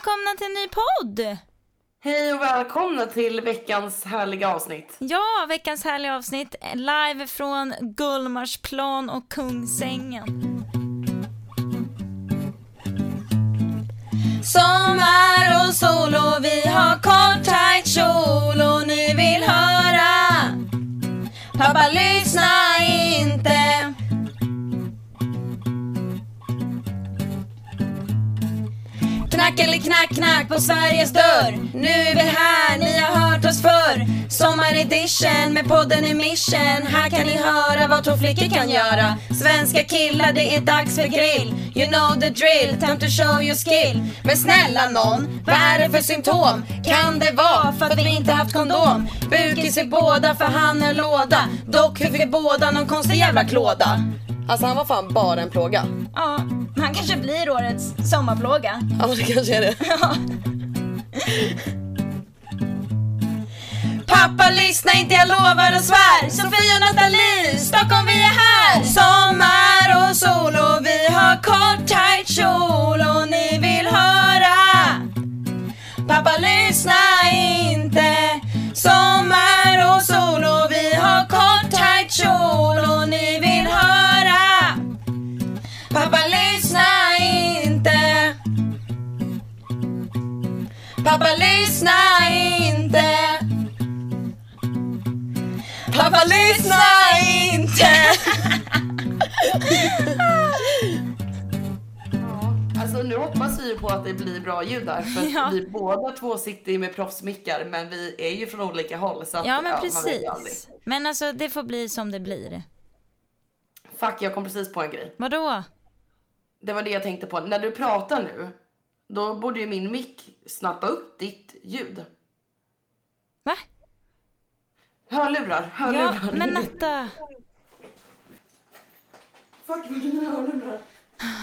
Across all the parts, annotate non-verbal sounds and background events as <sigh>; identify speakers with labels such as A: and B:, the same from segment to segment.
A: välkomna till en ny podd!
B: Hej och välkomna till veckans härliga avsnitt.
A: Ja, veckans härliga avsnitt live från Gullmarsplan och Kungsängen. Sommar och sol och vi har kort tajt kjol och ni vill höra Pappa lyssna inte Knack eller knack knack på Sveriges dörr. Nu är vi här, ni har hört oss förr. Sommaredition med podden i mission. Här kan ni höra vad två flickor kan göra. Svenska killar, det är dags för grill. You know the drill, time to show your skill. Men snälla nån, vad är det för symptom? Kan det vara för att vi inte haft kondom? Bukis i båda för han är låda. Dock fick vi båda någon konstig jävla klåda?
B: Alltså han var fan bara en plåga.
A: Ja, han kanske blir årets sommarplåga.
B: Ja det kanske är det. <laughs>
A: Pappa lyssna inte, jag lovar och svär. Sofia och Nathalie, Stockholm vi är här. Sommar och sol och vi har kort tajt kjol och ni vill höra. Pappa Pappa lyssna inte. Pappa lyssna inte.
B: Alltså nu hoppas vi ju på att det blir bra ljud där för att
A: Ja.
B: vi båda två sitter ju med proffsmickar men vi är ju från olika håll så att,
A: Ja men
B: aldrig.
A: precis. Men alltså det får bli som det blir.
B: Fuck jag kom precis på en grej.
A: Vadå?
B: Det var det jag tänkte på. När du pratar nu då borde ju min mick snappa upp ditt ljud.
A: Va?
B: Hörlurar,
A: Ja,
B: hörlurar.
A: men Natta.
B: Fuck dina hörlurar.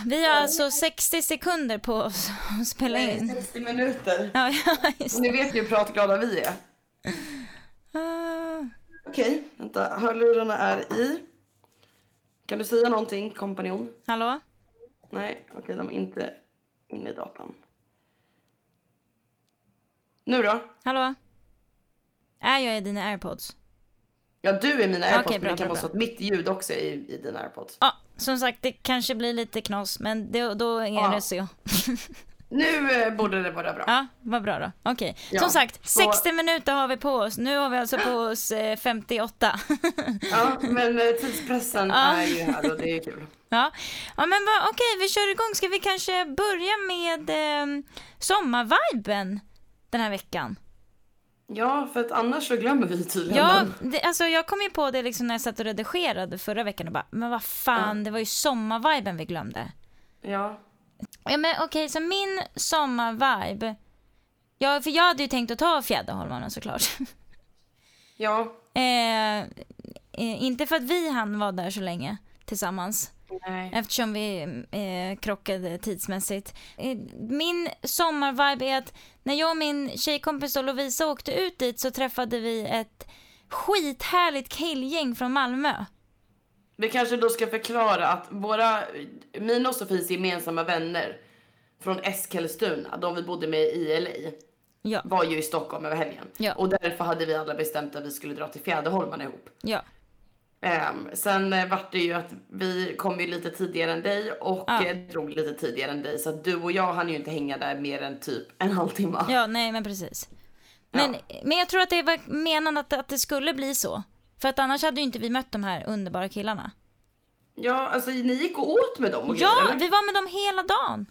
A: Vi har alltså 60 sekunder på oss att spela
B: Nej,
A: in.
B: 60 minuter.
A: Ja, <laughs> ja, just
B: Ni vet ju hur pratglada vi är.
A: Ah.
B: Okej, vänta. Hörlurarna är i. Kan du säga någonting, kompanjon?
A: Hallå?
B: Nej, okej, de är inte inne i datan. Nu då?
A: Hallå? Är jag i dina airpods?
B: Ja, du är mina airpods, men
A: bra,
B: det kan
A: bra,
B: vara så att mitt ljud också är i, i dina airpods.
A: Ja, som sagt det kanske blir lite knas men det, då är
B: Ja.
A: det så. <laughs>
B: Nu eh, borde det vara bra.
A: Ja, vad bra då. Okej.
B: Ja,
A: Som sagt,
B: så-
A: 60 minuter har vi på oss. Nu har vi alltså på oss eh, 58. <laughs>
B: Ja, men eh, tidspressen
A: Ja.
B: är ju här och det är kul.
A: Ja, ja men okej, vi kör igång. Ska vi kanske börja med eh, sommarviben den här veckan?
B: Ja, för att annars så glömmer vi tydligen
A: Ja, det, alltså jag kom ju på det liksom när jag satt och redigerade förra veckan och bara, men vad fan, det var ju sommarviben vi glömde.
B: Ja.
A: Ja men okej, så min sommarvibe, ja för jag hade ju tänkt att ta Fjäderholmarna såklart. <laughs>
B: Ja.
A: eh, eh, inte för att vi hann vara där så länge tillsammans.
B: Nej.
A: Eftersom vi eh, krockade tidsmässigt. Eh, min sommarvibe är att när jag och min tjejkompis då Lovisa åkte ut dit så träffade vi ett skithärligt killgäng från Malmö.
B: Vi kanske då ska förklara att våra, mina och Sofies gemensamma vänner från Eskilstuna, de vi bodde med i LA,
A: Ja,
B: var ju i Stockholm över helgen.
A: Ja.
B: Och därför hade vi alla bestämt att vi skulle dra till Fjäderholmarna ihop.
A: ja,
B: Um, sen uh, vart det ju att vi kom ju lite tidigare än dig och
A: Ja.
B: eh, drog lite tidigare än dig. Så att du och jag hann ju inte hänga där mer än typ en <laughs> halvtimme.
A: ja, nej men precis. Men, men jag tror att det var menan att, att det skulle bli så. För att annars hade ju inte vi mött de här underbara killarna.
B: Ja, alltså ni gick och åt med dem och
A: Ja,
B: grejer,
A: vi var med dem hela dagen.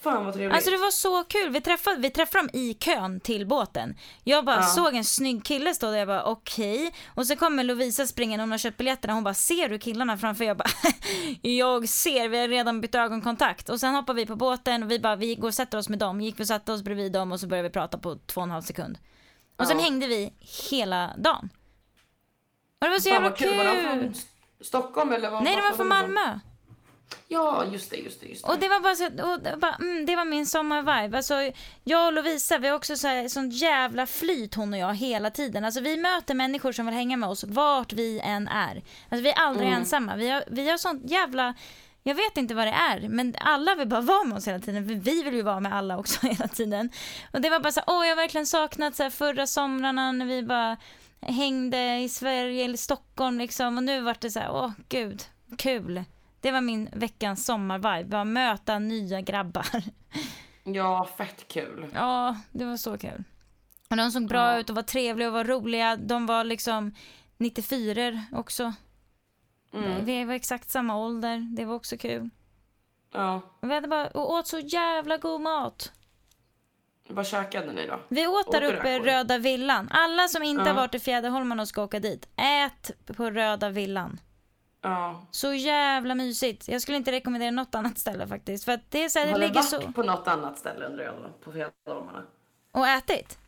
B: Fan vad trevligt.
A: Alltså det var så kul. Vi träffade, vi träffade dem i kön till båten. Jag bara
B: Ja.
A: såg en snygg kille stå där jag bara okej. Och så kommer Lovisa springa hon har köpt biljetterna hon bara ser du killarna framför? Jag bara <laughs> jag ser, vi har redan bytt ögonkontakt. Och sen hoppar vi på båten och vi bara vi går och sätter oss med dem. Gick vi och satte oss bredvid dem och så började vi prata på två och en halv sekund. Och sen
B: Ja.
A: hängde vi hela dagen. Och det var så
B: Fan
A: jävla
B: vad kul. Var de från Stockholm eller vad?
A: Nej de var
B: var
A: från? Malmö.
B: Ja, just det, just det, just det.
A: Och det var bara så, och det, var, mm, det var min sommarvibe. Alltså, jag och Lovisa, vi har också så här, sånt jävla flyt hon och jag hela tiden. Alltså vi möter människor som vill hänga med oss vart vi än är. Alltså vi är aldrig
B: Mm.
A: ensamma. Vi har, vi har sånt jävla, Jag vet inte vad det är, men alla vill bara vara med oss hela tiden. För vi vill ju vara med alla också <laughs> hela tiden. Och det var bara så åh jag har verkligen saknat så här, förra somrarna när vi bara hängde i Sverige eller Stockholm liksom. Och nu vart det så här, åh gud, kul. Det var min veckans sommarvibe, bara möta nya grabbar.
B: Ja, fett kul.
A: Ja, det var så kul. Och de såg bra
B: Ja.
A: ut och var trevliga och var roliga. De var liksom 94 också.
B: Mm.
A: Vi var exakt samma ålder. Det var också kul.
B: Ja.
A: Vi hade bara och åt så jävla god mat.
B: Vad käkade ni då?
A: Vi åt där uppe? Röda Villan. Alla som inte
B: Ja.
A: har varit i Fjäderholmarna och ska åka dit, ät på Röda Villan.
B: Ja.
A: Så jävla mysigt. Jag skulle inte rekommendera något annat ställe faktiskt. För det är så här, det
B: Har ni
A: ligger
B: varit
A: så...
B: på något annat ställe undrar jag då? På Fjällholmarna?
A: Och ätit?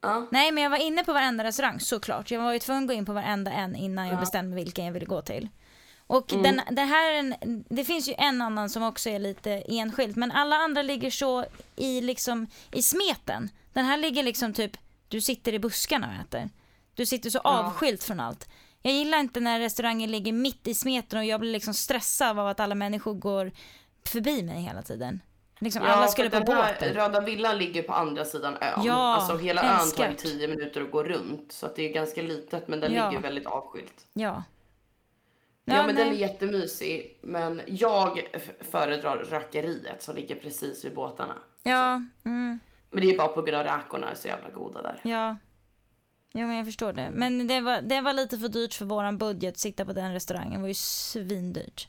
B: Ja.
A: Nej, men jag var inne på varenda restaurang såklart. Jag var ju tvungen att gå in på varenda en innan jag
B: Ja.
A: bestämde vilken jag ville gå till. Och
B: Mm.
A: den, det här det finns ju en annan som också är lite enskilt, men alla andra ligger så i liksom i smeten. Den här ligger liksom typ, du sitter i buskarna och äter. Du sitter så avskilt från allt. Jag gillar inte när restaurangen ligger mitt i smeten och jag blir liksom stressad av att alla människor går förbi mig hela tiden. Liksom alla
B: för
A: skulle på båten.
B: Röda villan ligger på andra sidan ön.
A: Ja,
B: alltså hela ön tar ju 10 minuter att gå runt. Så att det är ganska litet men den
A: Ja.
B: ligger väldigt avskilt.
A: Ja.
B: Ja, men den är
A: nej.
B: jättemysig. Men jag föredrar rökeriet som ligger precis vid båtarna.
A: Ja, mm.
B: Men det är bara på grund av räkorna är så jävla goda där.
A: Ja. Jo men jag förstår det. Men det var, det var lite för dyrt för våran budget att sitta på den restaurangen. Det var ju svindyrt.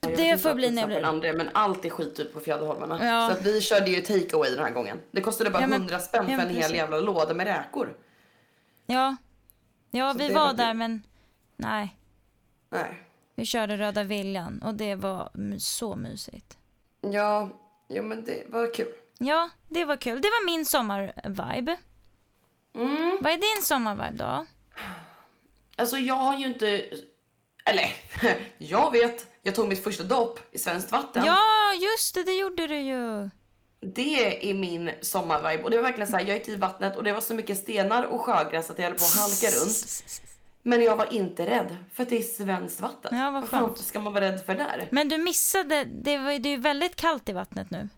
B: Jag
A: Det får bli när jag blir...
B: andra, men allt är skitdyrt på Fjäderholmarna.
A: Ja.
B: Så vi körde ju take away den här gången. Det kostade bara
A: Ja, men-
B: 100 spänn
A: ja,
B: för en hel jävla låda med räkor.
A: Ja. Ja
B: Så
A: vi var
B: var
A: där men nej.
B: Nej.
A: Vi körde Röda Viljan och det var så mysigt.
B: Ja, ja men det var kul.
A: Ja, det var kul. Det var min sommarvibe.
B: Mm.
A: Vad är din sommarvibe då?
B: Alltså jag har ju inte... Eller, <laughs> jag vet. Jag tog mitt första dopp i svenskt vatten.
A: Ja, just det, det gjorde du ju.
B: Det är min sommarvibe. Och det var verkligen så här, jag gick i vattnet och det var så mycket stenar och sjögräs att jag höll på att halka runt. Men jag var inte rädd, för att det är svenskt vatten.
A: Ja, vad
B: fan
A: skönt.
B: ska man vara rädd för där?
A: Men du missade, det, var, det är ju väldigt kallt i vattnet nu.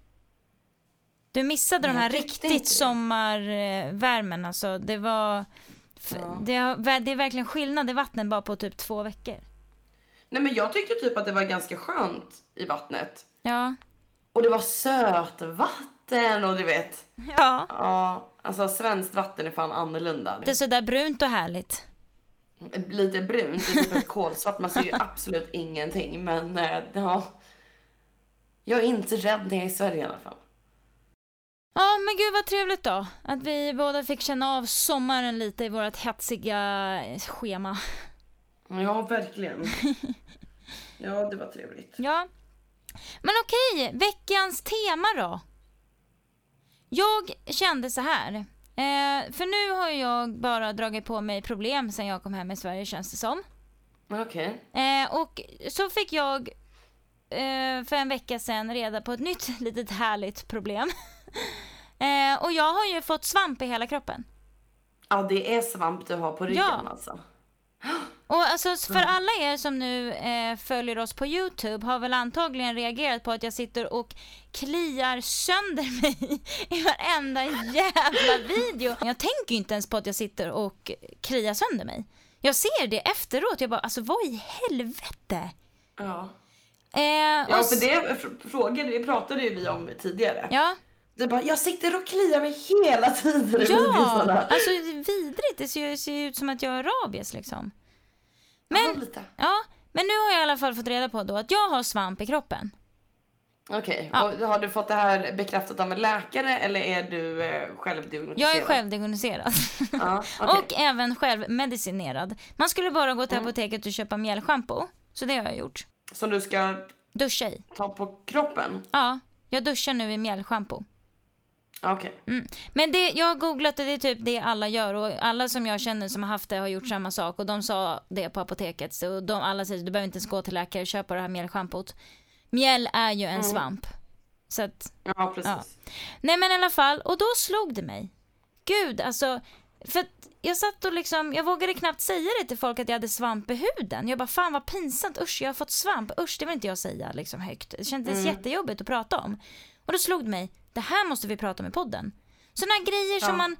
A: Du missade de
B: Jag
A: här riktigt sommarvärmen alltså. Det var,
B: Ja.
A: det, det är verkligen skillnad i vattnet bara på typ två veckor.
B: Nej men jag tyckte typ att det var ganska skönt i vattnet.
A: Ja.
B: Och det var sötvatten och du vet.
A: Ja.
B: Ja, alltså svenskt vatten är fan annorlunda.
A: Det är sådär brunt och härligt.
B: Lite brunt, typ ett <laughs> kolsvart. Man ser ju absolut ingenting. Men eh, ja. Jag är inte rädd när jag är i Sverige i alla fall.
A: Ja men gud vad trevligt då. Att vi båda fick känna av sommaren lite i vårt hetsiga schema.
B: Ja, verkligen. <laughs> Ja, det var trevligt.
A: Ja. Men okej, veckans tema då. Jag kände så här. Eh, för nu har jag bara dragit på mig problem sen jag kom hem i Sverige känns det som.
B: Okej.
A: Eh, och så fick jag eh, för en vecka sedan reda på ett nytt <laughs> litet härligt problem. <laughs> eh, och jag har ju fått svamp i hela kroppen.
B: Ja, det är svamp du har på ryggen
A: Ja.
B: alltså. <gasps>
A: Och alltså för alla er som nu eh, följer oss på Youtube har väl antagligen reagerat på att jag sitter och kliar sönder <laughs> mig i varenda jävla video. Jag tänker ju inte ens på att jag sitter och kliar sönder mig. Jag ser det efteråt, jag bara alltså vad i helvete?
B: Ja.
A: Eh,
B: Ja, för det fr- frågade, det pratade ju vi om tidigare.
A: Ja,
B: Du bara, jag sitter och kliar mig hela tiden
A: ja, alltså det är vidrigt. Det ser ser ut som att jag har rabies liksom.
B: Ja,
A: Men,
B: lite.
A: ja, men nu har jag i alla fall fått reda på då att jag har svamp i kroppen.
B: Okej,
A: Ja.
B: och har du fått det här bekräftat av en läkare eller är du eh, självdiagnostiserad?
A: Jag är självdiagnostiserad.
B: Ja, <laughs> okej.
A: Och även självmedicinerad. Man skulle bara gå till
B: Mm.
A: apoteket och köpa mjällschampo. Så det har jag gjort.
B: Som du ska
A: Duscha i.
B: ta på kroppen?
A: Ja, jag duschar nu i mjällschampo.
B: Okej.
A: Mm. Men det, jag har googlat och det är typ det alla gör och alla som jag känner som har haft det har gjort samma sak och de sa det på apoteket. Så de, alla säger du behöver inte ens gå till läkare och köpa det här mjällschampot. Mjäll är ju en
B: Mm.
A: svamp. Så att,
B: Ja, precis.
A: Ja. nej men i alla fall, och då slog det mig. Gud, alltså För att jag satt och liksom, jag vågade knappt säga det till folk att jag hade svamp i huden. Jag bara, fan vad pinsamt, usch jag har fått svamp, usch det vill inte jag säga liksom högt. Det kändes
B: Mm.
A: jättejobbigt att prata om. Och då slog det mig, det här måste vi prata om i podden. Sådana grejer som
B: Ja.
A: man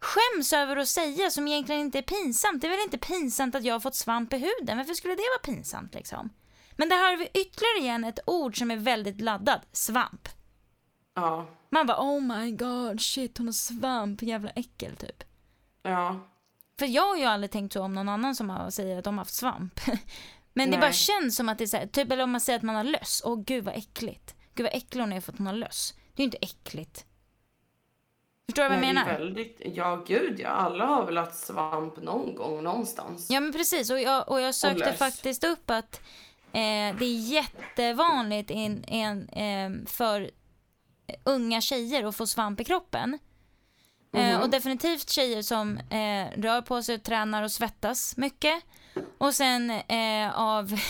A: skäms över att säga som egentligen inte är pinsamt. Det är väl inte pinsamt att jag har fått svamp i huden, varför skulle det vara pinsamt liksom? Men där har vi ytterligare igen ett ord som är väldigt laddat, svamp.
B: Ja.
A: Man bara oh my god, shit hon har svamp, jävla äckel typ.
B: Ja.
A: För jag har ju aldrig tänkt så om någon annan som har, säger att de har haft svamp. <laughs> Men det
B: Nej.
A: bara känns som att det är så här, typ eller om man säger att man har löss. Åh gud vad äckligt. Gud vad äcklig hon är för att hon har löss. Det är inte äckligt. Förstår du vad jag menar?
B: Väldigt, ja, gud ja. Alla har väl haft svamp någon gång någonstans.
A: Ja men precis och jag, och jag sökte
B: löss.
A: faktiskt upp att eh, det är jättevanligt in, in, eh, för unga tjejer att få svamp i kroppen. Eh, och definitivt tjejer som eh, rör på sig, tränar och svettas mycket. Och sen eh, av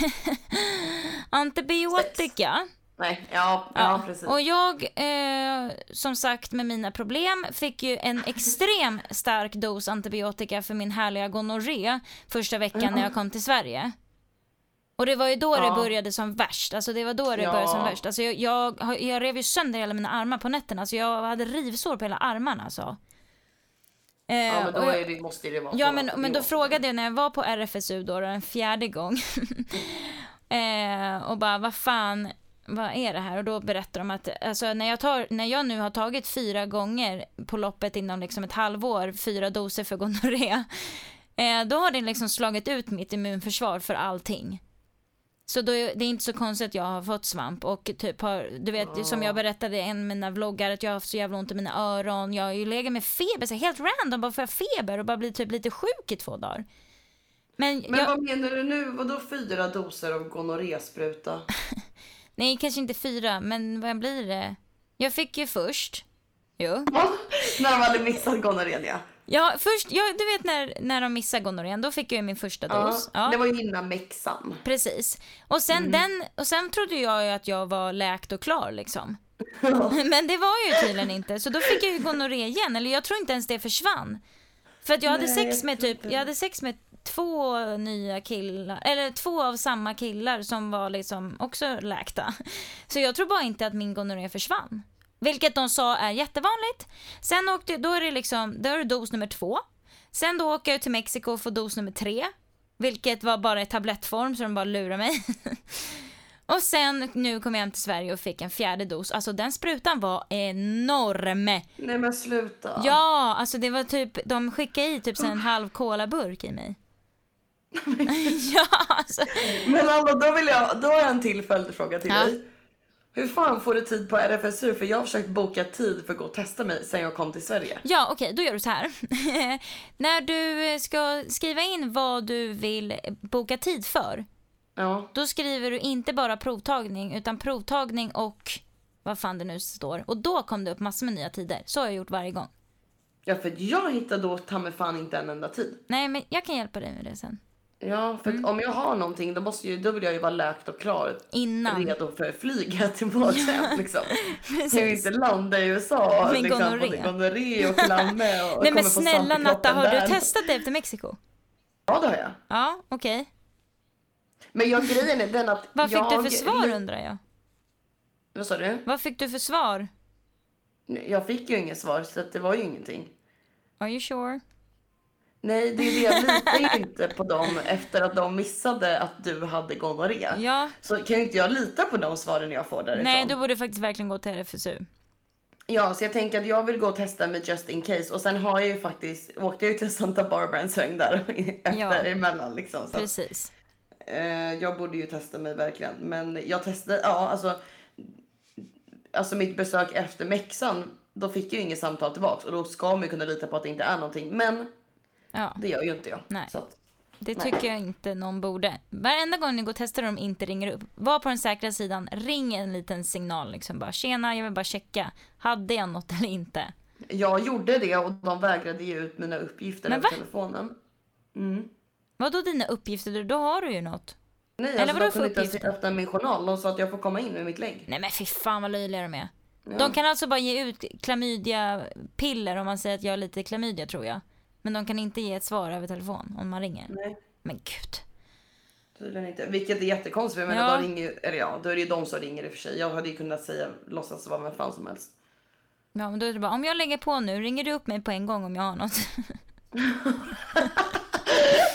A: <laughs> antibiotika.
B: Nej, ja, ja, precis.
A: Och jag, eh, som sagt med mina problem, fick ju en extrem stark dos antibiotika för min härliga gonorré första veckan när jag kom till Sverige. Och det var ju då det
B: Ja.
A: började som värst. Alltså det var då det
B: Ja.
A: började som värst. Alltså jag, jag, jag rev ju sönder hela mina armar på nätterna. Alltså jag hade rivsår på hela armarna alltså. Eh,
B: ja, men då det, måste det vara
A: Ja men,
B: Det
A: men då frågade jag när jag var på RFSU då, då en fjärde gång. <laughs> eh, och bara vad fan, vad är det här? Och då berättar de att alltså, när, jag tar, när jag nu har tagit fyra gånger på loppet inom liksom ett halvår, fyra doser för gonorré. <laughs> Eh, då har det liksom slagit ut mitt immunförsvar för allting. Så då är det är inte så konstigt att jag har fått svamp och typ har, du vet som jag berättade i en av mina vloggar att jag har haft så jävla ont i mina öron. Jag har ju legat med feber, så helt random, bara får jag feber och bara blir typ lite sjuk i två dagar. Men,
B: Men
A: jag,
B: vad menar du nu? Vadå fyra doser av gonorréspruta? <laughs>
A: nej kanske inte fyra, men vad blir det? Jag fick ju först, jo. <laughs>
B: När de hade missat gonorrén ja.
A: Ja, först, ja, du vet när, när de missar gonorrén, då fick jag ju min första dos. Ja.
B: Det var ju innan Mexan.
A: Precis. Och sen,
B: Mm.
A: den, och sen trodde jag ju att jag var läkt och klar liksom. <laughs> <laughs> Men det var ju tydligen inte. Så då fick jag ju gonorré igen. Eller jag tror inte ens det försvann. För att jag hade
B: Nej,
A: sex med typ, jag hade sex med två nya killar, eller två av samma killar som var liksom också läkta. Så jag tror bara inte att min gonorré försvann. Vilket de sa är jättevanligt. Sen åkte, då är det liksom, då är det dos nummer två. Sen då åker jag till Mexiko och får dos nummer tre. Vilket var bara i tablettform så de bara lurade mig. <laughs> och sen nu kom jag hem till Sverige och fick en fjärde dos. Alltså den sprutan var enorm.
B: Nej men sluta.
A: Ja, alltså det var typ, de skickade i typ en halv colaburk i mig. <laughs> ja, alltså.
B: Men alla, då, vill jag, då har jag en till följdfråga till
A: Ja.
B: dig. Hur fan får du tid på RFSU? För jag har försökt boka tid för att gå och testa mig sen jag kom till Sverige.
A: Ja, okej, då gör du så här. <laughs> När du ska skriva in vad du vill boka tid för,
B: Ja.
A: då skriver du inte bara provtagning, utan provtagning och vad fan det nu står. Och då kom det upp massor med nya tider. Så har jag gjort varje gång.
B: Ja för jag hittade då ta mig fan inte en enda tid.
A: Nej, men jag kan hjälpa dig med det sen.
B: Ja för
A: Mm.
B: om jag har någonting då, måste ju, då vill jag ju vara läkt och klar.
A: Innan.
B: Redo för flyga tillbaka <laughs> hem liksom.
A: Precis.
B: Jag inte landa i USA
A: Med
B: liksom,
A: gonorré.
B: gonorré och klamme och
A: Nej men snälla Natta, har
B: där.
A: du testat det efter Mexiko?
B: Ja det har jag.
A: Ja, okej.
B: Men jag, grejen är den att
A: Vad fick
B: jag...
A: du för svar undrar jag?
B: Vad sa du?
A: Vad fick du för svar?
B: Jag fick ju inget svar så det var ju ingenting.
A: Are you sure?
B: Nej, det är det. Jag litar ju inte på dem efter att de missade att du hade gonorré.
A: Ja.
B: Så kan ju inte jag lita på de svaren jag får därifrån.
A: Nej, du borde faktiskt verkligen gå till RFSU.
B: Ja, så jag tänker att jag vill gå och testa med just in case. Och sen har jag ju faktiskt, åkte jag ju till Santa Barbara en sväng där <laughs> efter
A: Ja.
B: emellan liksom. Så
A: Precis.
B: eh, jag borde ju testa mig verkligen. Men jag testade, ja alltså. Alltså mitt besök efter Mexan, då fick jag ju inget samtal tillbaks. Och då ska man ju kunna lita på att det inte är någonting. Men
A: Ja,
B: det gör ju inte jag.
A: Nej.
B: Så att,
A: det
B: Nej.
A: tycker jag inte någon borde. Varenda gång ni går och testar och de inte ringer upp, var på den säkra sidan, ring en liten signal liksom bara tjena, jag vill bara checka. Hade jag något eller inte?
B: Jag gjorde det och de vägrade ge ut mina uppgifter över telefonen. Mm.
A: Vad då dina uppgifter? Då har du ju något.
B: Nej,
A: Eller
B: alltså
A: vadå
B: de kunde inte ens öppna min journal. De sa att jag får komma in med mitt lägg.
A: Nej men fy fan vad löjliga de är.
B: Ja.
A: De kan alltså bara ge ut klamydia-piller om man säger att jag har lite klamydia tror jag. Men de kan inte ge ett svar över telefon om man ringer.
B: Nej.
A: Men gud.
B: Tydligen inte. Vilket är jättekonstigt. Jag menar,
A: Ja.
B: då ringer eller ja, då är det ju de som ringer i och för sig. Jag hade ju kunnat säga, låtsas vara vem fan som helst.
A: Ja, men då är det bara, om jag lägger på nu, ringer du upp mig på en gång om jag har något? <laughs>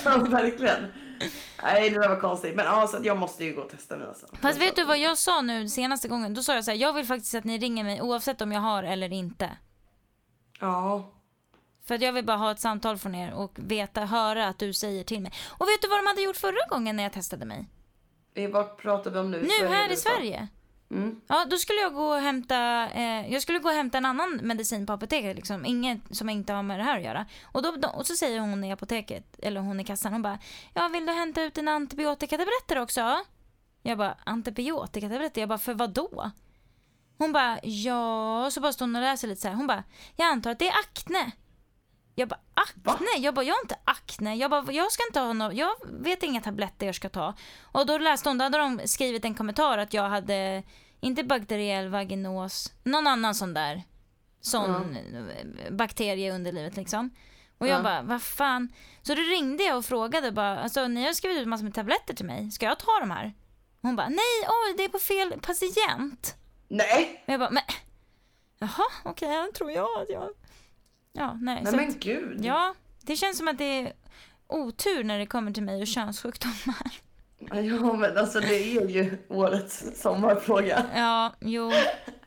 B: Ja, verkligen. Nej, det där var konstigt. Men ja, så att jag måste ju gå och testa nu alltså.
A: Fast vet du vad jag sa nu senaste gången? Då sa jag så här, jag vill faktiskt att ni ringer mig oavsett om jag har eller inte.
B: Ja.
A: För att jag vill bara ha ett samtal från er och veta, höra att du säger till mig. Och vet du vad de hade gjort förra gången när jag testade mig?
B: Eh, Vad pratar vi om nu?
A: Nu
B: Sverige
A: här i? Sverige.
B: Mm.
A: Ja, då skulle jag gå och hämta, eh, jag skulle gå och hämta en annan medicin på apoteket liksom, inget som inte har med det här att göra. Och, då, då, och så säger hon i apoteket, eller hon i kassan, hon bara, ja vill du hämta ut dina antibiotikatabletter också? Jag bara, antibiotikatabletter? Jag bara, för vad då? Hon bara, ja, så bara står hon och läser lite så här. Hon bara, jag antar att det är akne. Jag bara, akne? Jag bara, jag har inte akne. Jag bara, jag ska inte ha något, jag vet inga tabletter jag ska ta. Och då läste hon, då hade de skrivit en kommentar att jag hade, inte bakteriell vaginos, någon annan sån där, sån bakterie i underlivet liksom. Och jag
B: Ja.
A: bara, vad fan. Så då ringde jag och frågade bara, alltså ni har skrivit ut massor med tabletter till mig, ska jag ta de här? Hon bara, nej, oj, det är på fel patient.
B: Nej!
A: Och jag bara, men jaha, okej, okay, tror jag att jag... Ja, nej.
B: Nej men
A: att,
B: gud.
A: ja, det känns som att det är otur när det kommer till mig och könssjukdomar.
B: Ja men alltså det är ju årets sommarfråga.
A: Ja, jo.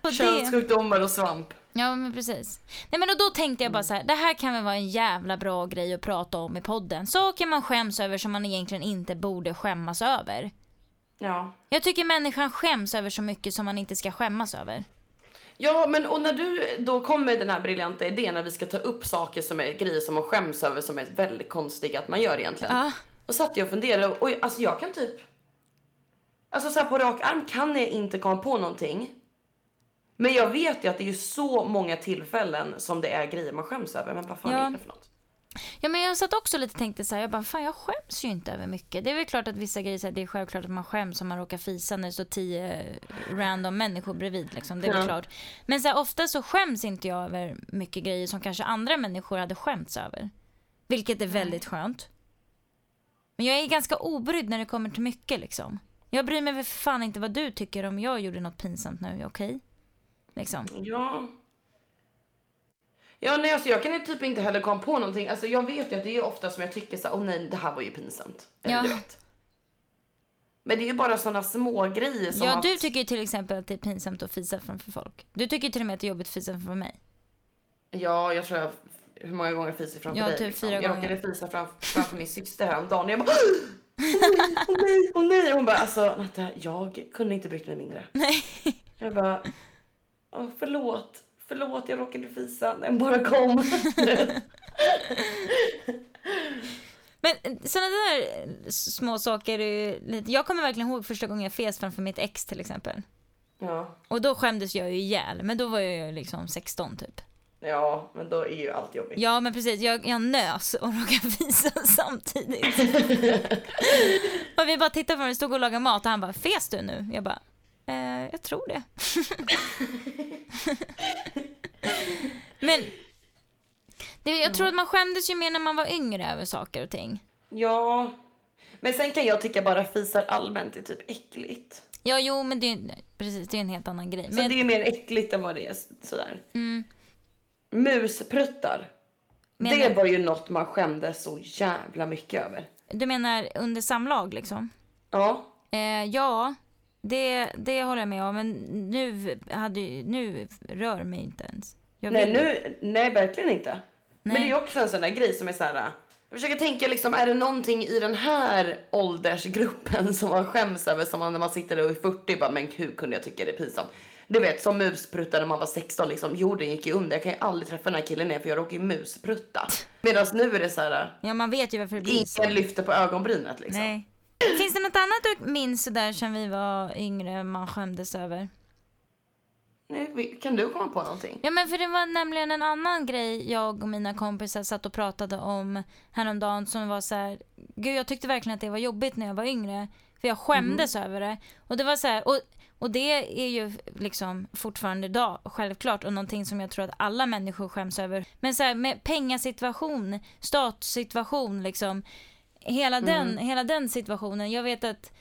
A: Det,
B: Könssjukdomar och svamp.
A: ja, men precis. Nej, men och då tänkte jag bara så här, det här kan väl vara en jävla bra grej att prata om i podden. Saker man skäms över som man egentligen inte borde skämmas över.
B: Ja.
A: Jag tycker människan skäms över så mycket som man inte ska skämmas över.
B: Ja, men och när du då kom med den här briljanta idén när vi ska ta upp saker som är grejer som man skäms över som är väldigt konstiga att man gör egentligen.
A: Ja.
B: Och satt jag och funderade och alltså jag kan typ. Alltså så här på rak arm kan jag inte komma på någonting. Men jag vet ju att det är ju så många tillfällen som det är grejer man skäms över. Men vad fan
A: Ja.
B: är det för något?
A: Ja men jag satt också lite och tänkte så här, jag bara fan jag skäms ju inte över mycket. Det är väl klart att vissa grejer, så här, det är självklart att man skäms om man råkar fisa när det står tio random människor bredvid liksom. Det är väl
B: Ja.
A: klart. Men så här, ofta så skäms inte jag över mycket grejer som kanske andra människor hade skämts över. Vilket är väldigt skönt. Men jag är ganska obrydd när det kommer till mycket liksom. Jag bryr mig väl för fan inte vad du tycker om jag gjorde något pinsamt nu, okej? Liksom.
B: Ja. Ja, nej, alltså jag kan ju typ inte heller komma på någonting. Alltså jag vet ju att det är ofta som jag tycker så åh nej, det här var ju pinsamt. Eller
A: Ja.
B: du vet. Men det är ju bara sådana små grejer som
A: Ja,
B: att...
A: du tycker ju till exempel att det är pinsamt att fisa framför folk. Du tycker till och med att det är jobbigt att fisa framför mig.
B: Ja, jag tror jag... Hur många gånger fiser framför
A: Ja,
B: dig?
A: typ
B: liksom.
A: fyra
B: jag råkade fisa framför, framför min syster häromdagen. Jag bara... Åh nej, åh nej! Hon bara, alltså Natta, jag kunde inte brytt mig mindre.
A: Nej.
B: Jag bara... Åh, förlåt. Förlåt, jag råkade fisa. Den bara kom. <laughs>
A: Men sådana där eh, små saker är lite... Jag kommer verkligen ihåg första gången jag fes framför mitt ex till exempel.
B: ja.
A: Och då skämdes jag ju ihjäl, men då var jag ju liksom 16 typ.
B: ja, men då är ju allt jobbigt.
A: Ja men precis, jag, jag nös och <laughs> råkade fisa samtidigt. <laughs> och vi bara tittade på varandra, stod och lagade mat och han bara, fes du nu? Jag bara, eh, jag tror det. <laughs> men det, jag tror att man skämdes ju mer när man var yngre över saker och ting.
B: Ja. Men sen kan jag tycka bara fisar allmänt är typ äckligt.
A: Ja, jo, men det är precis, det är en helt annan grej.
B: Så
A: Men,
B: det är mer äckligt än vad det är sådär.
A: mm,
B: Muspruttar.
A: menar,
B: Det var ju något man skämdes så jävla mycket över.
A: Du menar under samlag liksom?
B: Ja.
A: Eh, ja, det, det håller jag med om. Men nu, hade, nu rör mig inte ens.
B: Nej, nu, nej, verkligen inte. Men det är också en sån där grej som är så här. Jag försöker tänka liksom, är det någonting i den här åldersgruppen som man skäms över som man när man sitter och är 40 bara, men hur kunde jag tycka det är pinsamt? Du vet som muspruttar när man var 16 liksom, jorden gick ju under. Jag kan ju aldrig träffa den här killen igen för jag råkar ju musprutta. Medan nu är det så här,
A: Ja, man vet ju varför det blir
B: ingen lyfter på ögonbrynet liksom.
A: Nej. Finns det något annat du minns där sen vi var yngre man skämdes över?
B: Nej, kan du komma på någonting?
A: Ja men för det var nämligen en annan grej jag och mina kompisar satt och pratade om häromdagen som var så här, gud jag tyckte verkligen att det var jobbigt när jag var yngre. För jag skämdes över det. Och det var så här, och, Och det är ju liksom fortfarande idag självklart och någonting som jag tror att alla människor skäms över. Men så här, med pengasituation, statssituation liksom, hela den,
B: Mm.
A: hela den situationen. Jag vet att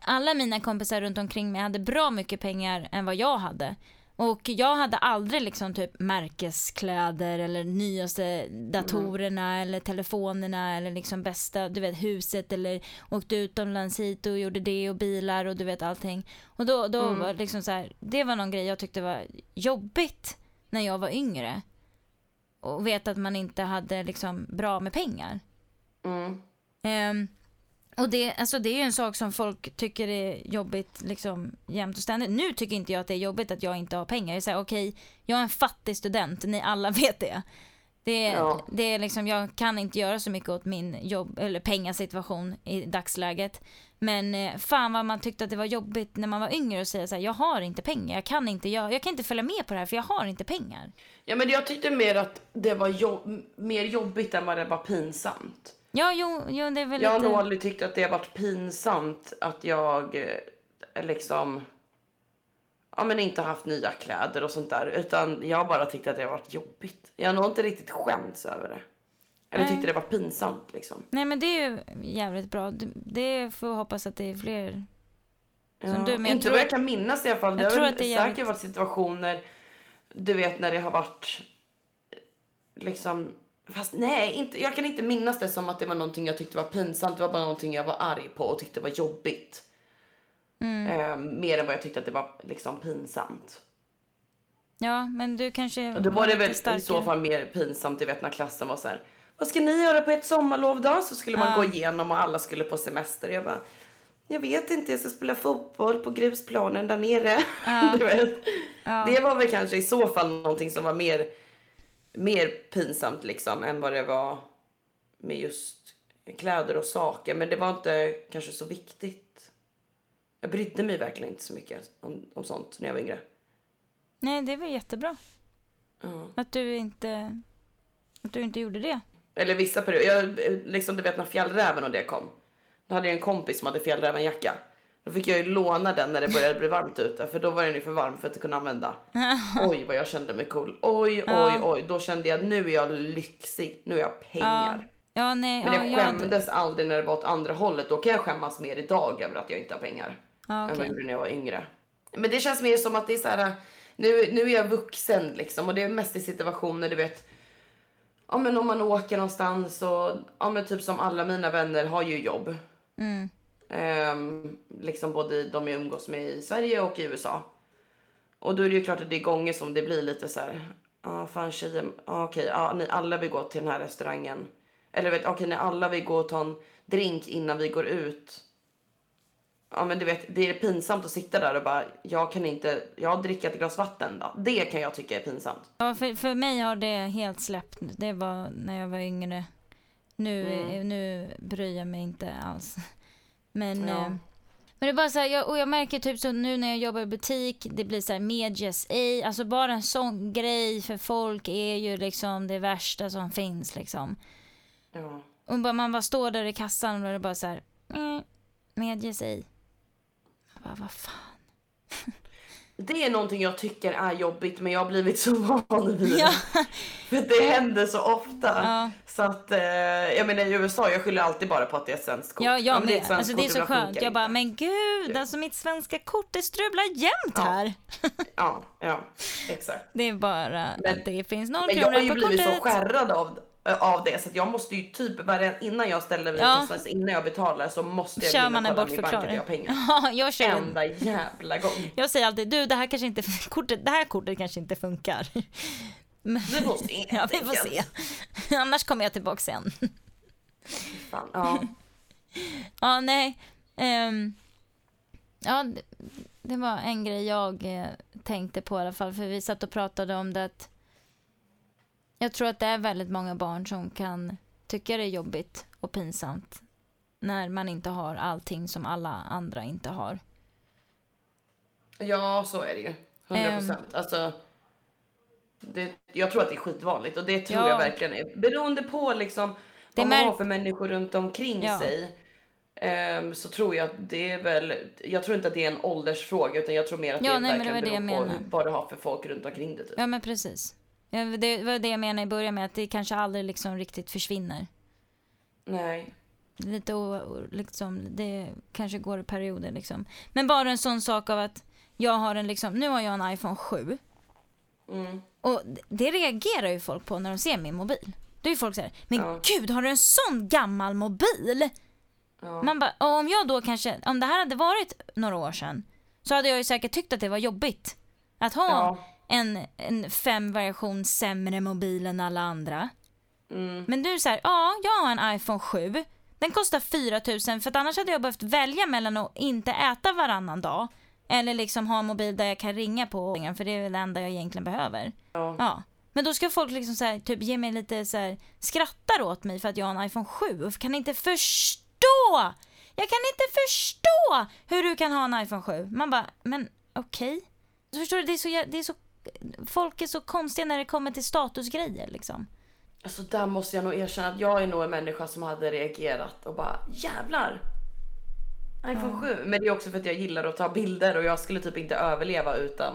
A: alla mina kompisar runt omkring mig hade bra mycket pengar än vad jag hade. Och jag hade aldrig liksom typ märkeskläder eller nyaste datorerna eller telefonerna eller liksom bästa, du vet huset eller åkte utomlands hit och gjorde det och bilar och du vet allting. Och då, då
B: Mm.
A: var liksom så här, det var någon grej jag tyckte var jobbigt när jag var yngre. Och vet att man inte hade liksom bra med pengar.
B: Mm.
A: Ehm, och det, alltså det är ju en sak som folk tycker är jobbigt liksom jämt och ständigt. Nu tycker inte jag att det är jobbigt att jag inte har pengar. Jag säger okej, jag är en fattig student, ni alla <laughs> vet det. Det
B: Ja.
A: det är liksom, jag kan inte göra så mycket åt min jobb, eller pengasituation i dagsläget. Men eh, fan vad man tyckte att det var jobbigt när man var yngre och säga så här, jag har inte pengar, jag kan inte, jag, jag kan inte följa med på det här för jag har inte pengar.
B: Ja, men jag tyckte mer att det var jobb, mer jobbigt än vad det var pinsamt.
A: Ja, jo, jo det är väl
B: Jag har
A: lite...
B: nog aldrig tyckt att det har varit pinsamt att jag eh, liksom ja, men inte haft nya kläder och sånt där. Utan jag har bara tyckt att det har varit jobbigt. Jag har nog inte riktigt skämts över det. Eller
A: Nej.
B: tyckte det var pinsamt liksom.
A: Nej men det är ju jävligt bra. Det- Det får hoppas att det är fler
B: Ja,
A: Som du, men
B: inte
A: tror
B: vad jag kan minnas i alla fall. Det
A: jag
B: har
A: tror att det är
B: säkert
A: jävligt-
B: varit situationer, du vet när det har varit liksom Fast nej, inte, jag kan inte minnas det som att det var någonting jag tyckte var pinsamt. Det var bara någonting jag var arg på och tyckte var jobbigt.
A: Mm.
B: Eh, mer än vad jag tyckte att det var liksom pinsamt.
A: Ja, men du kanske
B: Och då var det väl i
A: starkare.
B: så fall mer pinsamt, du vet när klassen var så här. Vad ska ni göra på ett sommarlov då? Så skulle man
A: Ja.
B: gå igenom och alla skulle på semester. Jag bara, jag vet inte, jag ska spela fotboll på grusplanen där nere.
A: Ja. <laughs>
B: du vet.
A: Ja.
B: Det var väl kanske i så fall någonting som var mer, mer pinsamt liksom än vad det var med just kläder och saker. Men det var inte kanske så viktigt. Jag brydde mig verkligen inte så mycket om, om sånt när jag var yngre.
A: Nej, det var jättebra.
B: Ja.
A: Att du inte, att du inte gjorde det.
B: Eller vissa perioder. Jag, liksom du vet när fjällräven och det kom. Då hade jag en kompis som hade fjällrävenjacka. Då fick jag ju låna den när det började bli varmt ute. För då var den ju för varm för att kunna använda. <laughs> Oj vad jag kände mig cool. Oj oj
A: Ja.
B: oj. Då kände jag nu är jag lyxig. Nu har jag pengar.
A: Ja, nej,
B: Men
A: ja,
B: jag
A: hade-
B: skämdes aldrig när det var åt andra hållet. Då kan jag skämmas mer idag över att jag inte har pengar.
A: Ja,
B: än vad jag gjorde när jag var yngre. Men det känns mer som att det är så här. Nu, nu är jag vuxen liksom och det är mest i situationer du vet. Ja men om man åker någonstans och ja men typ som alla mina vänner har ju jobb.
A: Mm.
B: Ehm, liksom både de jag umgås med i Sverige och i USA. Och då är det ju klart att det är gånger som det blir lite så här. Ja fan tjejer, ja, okej, ja, ni alla vill gå till den här restaurangen. Eller vet, okej, när alla vill gå och ta en drink innan vi går ut. Ja men du vet, det är pinsamt att sitta där och bara, jag kan inte, jag dricker ett glas vatten då. Det kan jag tycka är pinsamt.
A: Ja, för, för mig har det helt släppt. Det var när jag var yngre. Nu,
B: Mm.
A: nu bryr jag mig inte alls. Men,
B: Ja.
A: eh, men det är bara så här, jag, och jag märker typ så nu när jag jobbar i butik, det blir så här medias ej, alltså bara en sån grej för folk är ju liksom det värsta som finns liksom.
B: Ja.
A: Och bara, man bara står där i kassan och då är det bara så här, mm, medias ej. Jag bara, vad fan. <laughs>
B: Det är någonting jag tycker är jobbigt men jag har blivit så <laughs> van vid
A: Ja.
B: det. För det händer så ofta.
A: Ja.
B: Så att, eh, jag menar i USA, jag skyller alltid bara på att det är ett svenskt kort.
A: Ja, jag
B: men det är
A: Alltså det är så skönt. Jag bara, men gud, alltså mitt svenska kort det strular jämt
B: Ja.
A: här.
B: Ja, ja, exakt.
A: Det är bara
B: Men-
A: att det finns noll
B: Men jag har
A: kronor
B: ju
A: på
B: blivit så
A: kortet.
B: skärrad av, av det så jag måste ju typ innan jag ställer mig
A: Ja.
B: kassan, så innan jag betalar så måste jag
A: Kör man en
B: jag
A: bortförklaring.
B: har pengar. <laughs>
A: Ja, jag kör en.
B: Enda jävla gång. <laughs>
A: Jag säger alltid, du det här kanske inte, <laughs> kortet, det här kortet kanske inte funkar. Men,
B: Vi får se.
A: ja, vi får se. Annars kommer jag tillbaka sen.
B: Fan, ja.
A: Ja, nej. Ehm, ja, det, det var en grej jag eh, tänkte på i alla fall. För vi satt och pratade om det att jag tror att det är väldigt många barn som kan tycka det är jobbigt och pinsamt när man inte har allting som alla andra inte har.
B: ja, så är det ju. 100
A: Ehm.
B: procent. Alltså, det, jag tror att det är skitvanligt och det tror
A: Ja.
B: jag verkligen är. Beroende på liksom
A: Det
B: vad man har för människor runt omkring
A: Ja.
B: sig. ehm, så tror jag att det är väl, jag tror inte att det är en åldersfråga utan jag tror mer att
A: Ja,
B: det
A: nej,
B: verkligen
A: det
B: beror på vad du har för folk runt omkring dig. Typ.
A: Ja men precis. Ja, det var det jag menade i början med att det kanske aldrig liksom riktigt försvinner.
B: Nej.
A: Lite o, liksom, det kanske går i perioder liksom. Men bara en sån sak av att jag har en liksom, nu har jag en iPhone 7.
B: Mm.
A: Och det- reagerar ju folk på när de ser min mobil. Då är ju folk såhär, men
B: Ja.
A: gud har du en sån gammal mobil?
B: Ja.
A: Man bara, om jag då kanske, om det här hade varit några år sedan så hade jag ju säkert tyckt att det var jobbigt. Att ha
B: Ja.
A: En, en fem variation sämre mobil än alla andra.
B: Mm.
A: Men du säger, ja, jag har en iPhone 7. Den kostar 4000 för att annars hade jag behövt välja mellan att inte äta varannan dag eller liksom ha en mobil där jag kan ringa på för det är väl det enda jag egentligen behöver.
B: Ja.
A: Ja. Men då ska folk liksom så här, typ ge mig lite så här, skrattar åt mig för att jag har en iPhone 7 och kan inte förstå! Jag kan inte förstå hur du kan ha en iPhone 7. Man bara, men okej. Så Förstår du, det är så, det är så, folk är så konstiga när det kommer till statusgrejer liksom.
B: Alltså där måste jag nog erkänna att jag är nog en människa som hade reagerat och bara jävlar. iPhone 7. Men det är också för att jag gillar att ta bilder och jag skulle typ inte överleva utan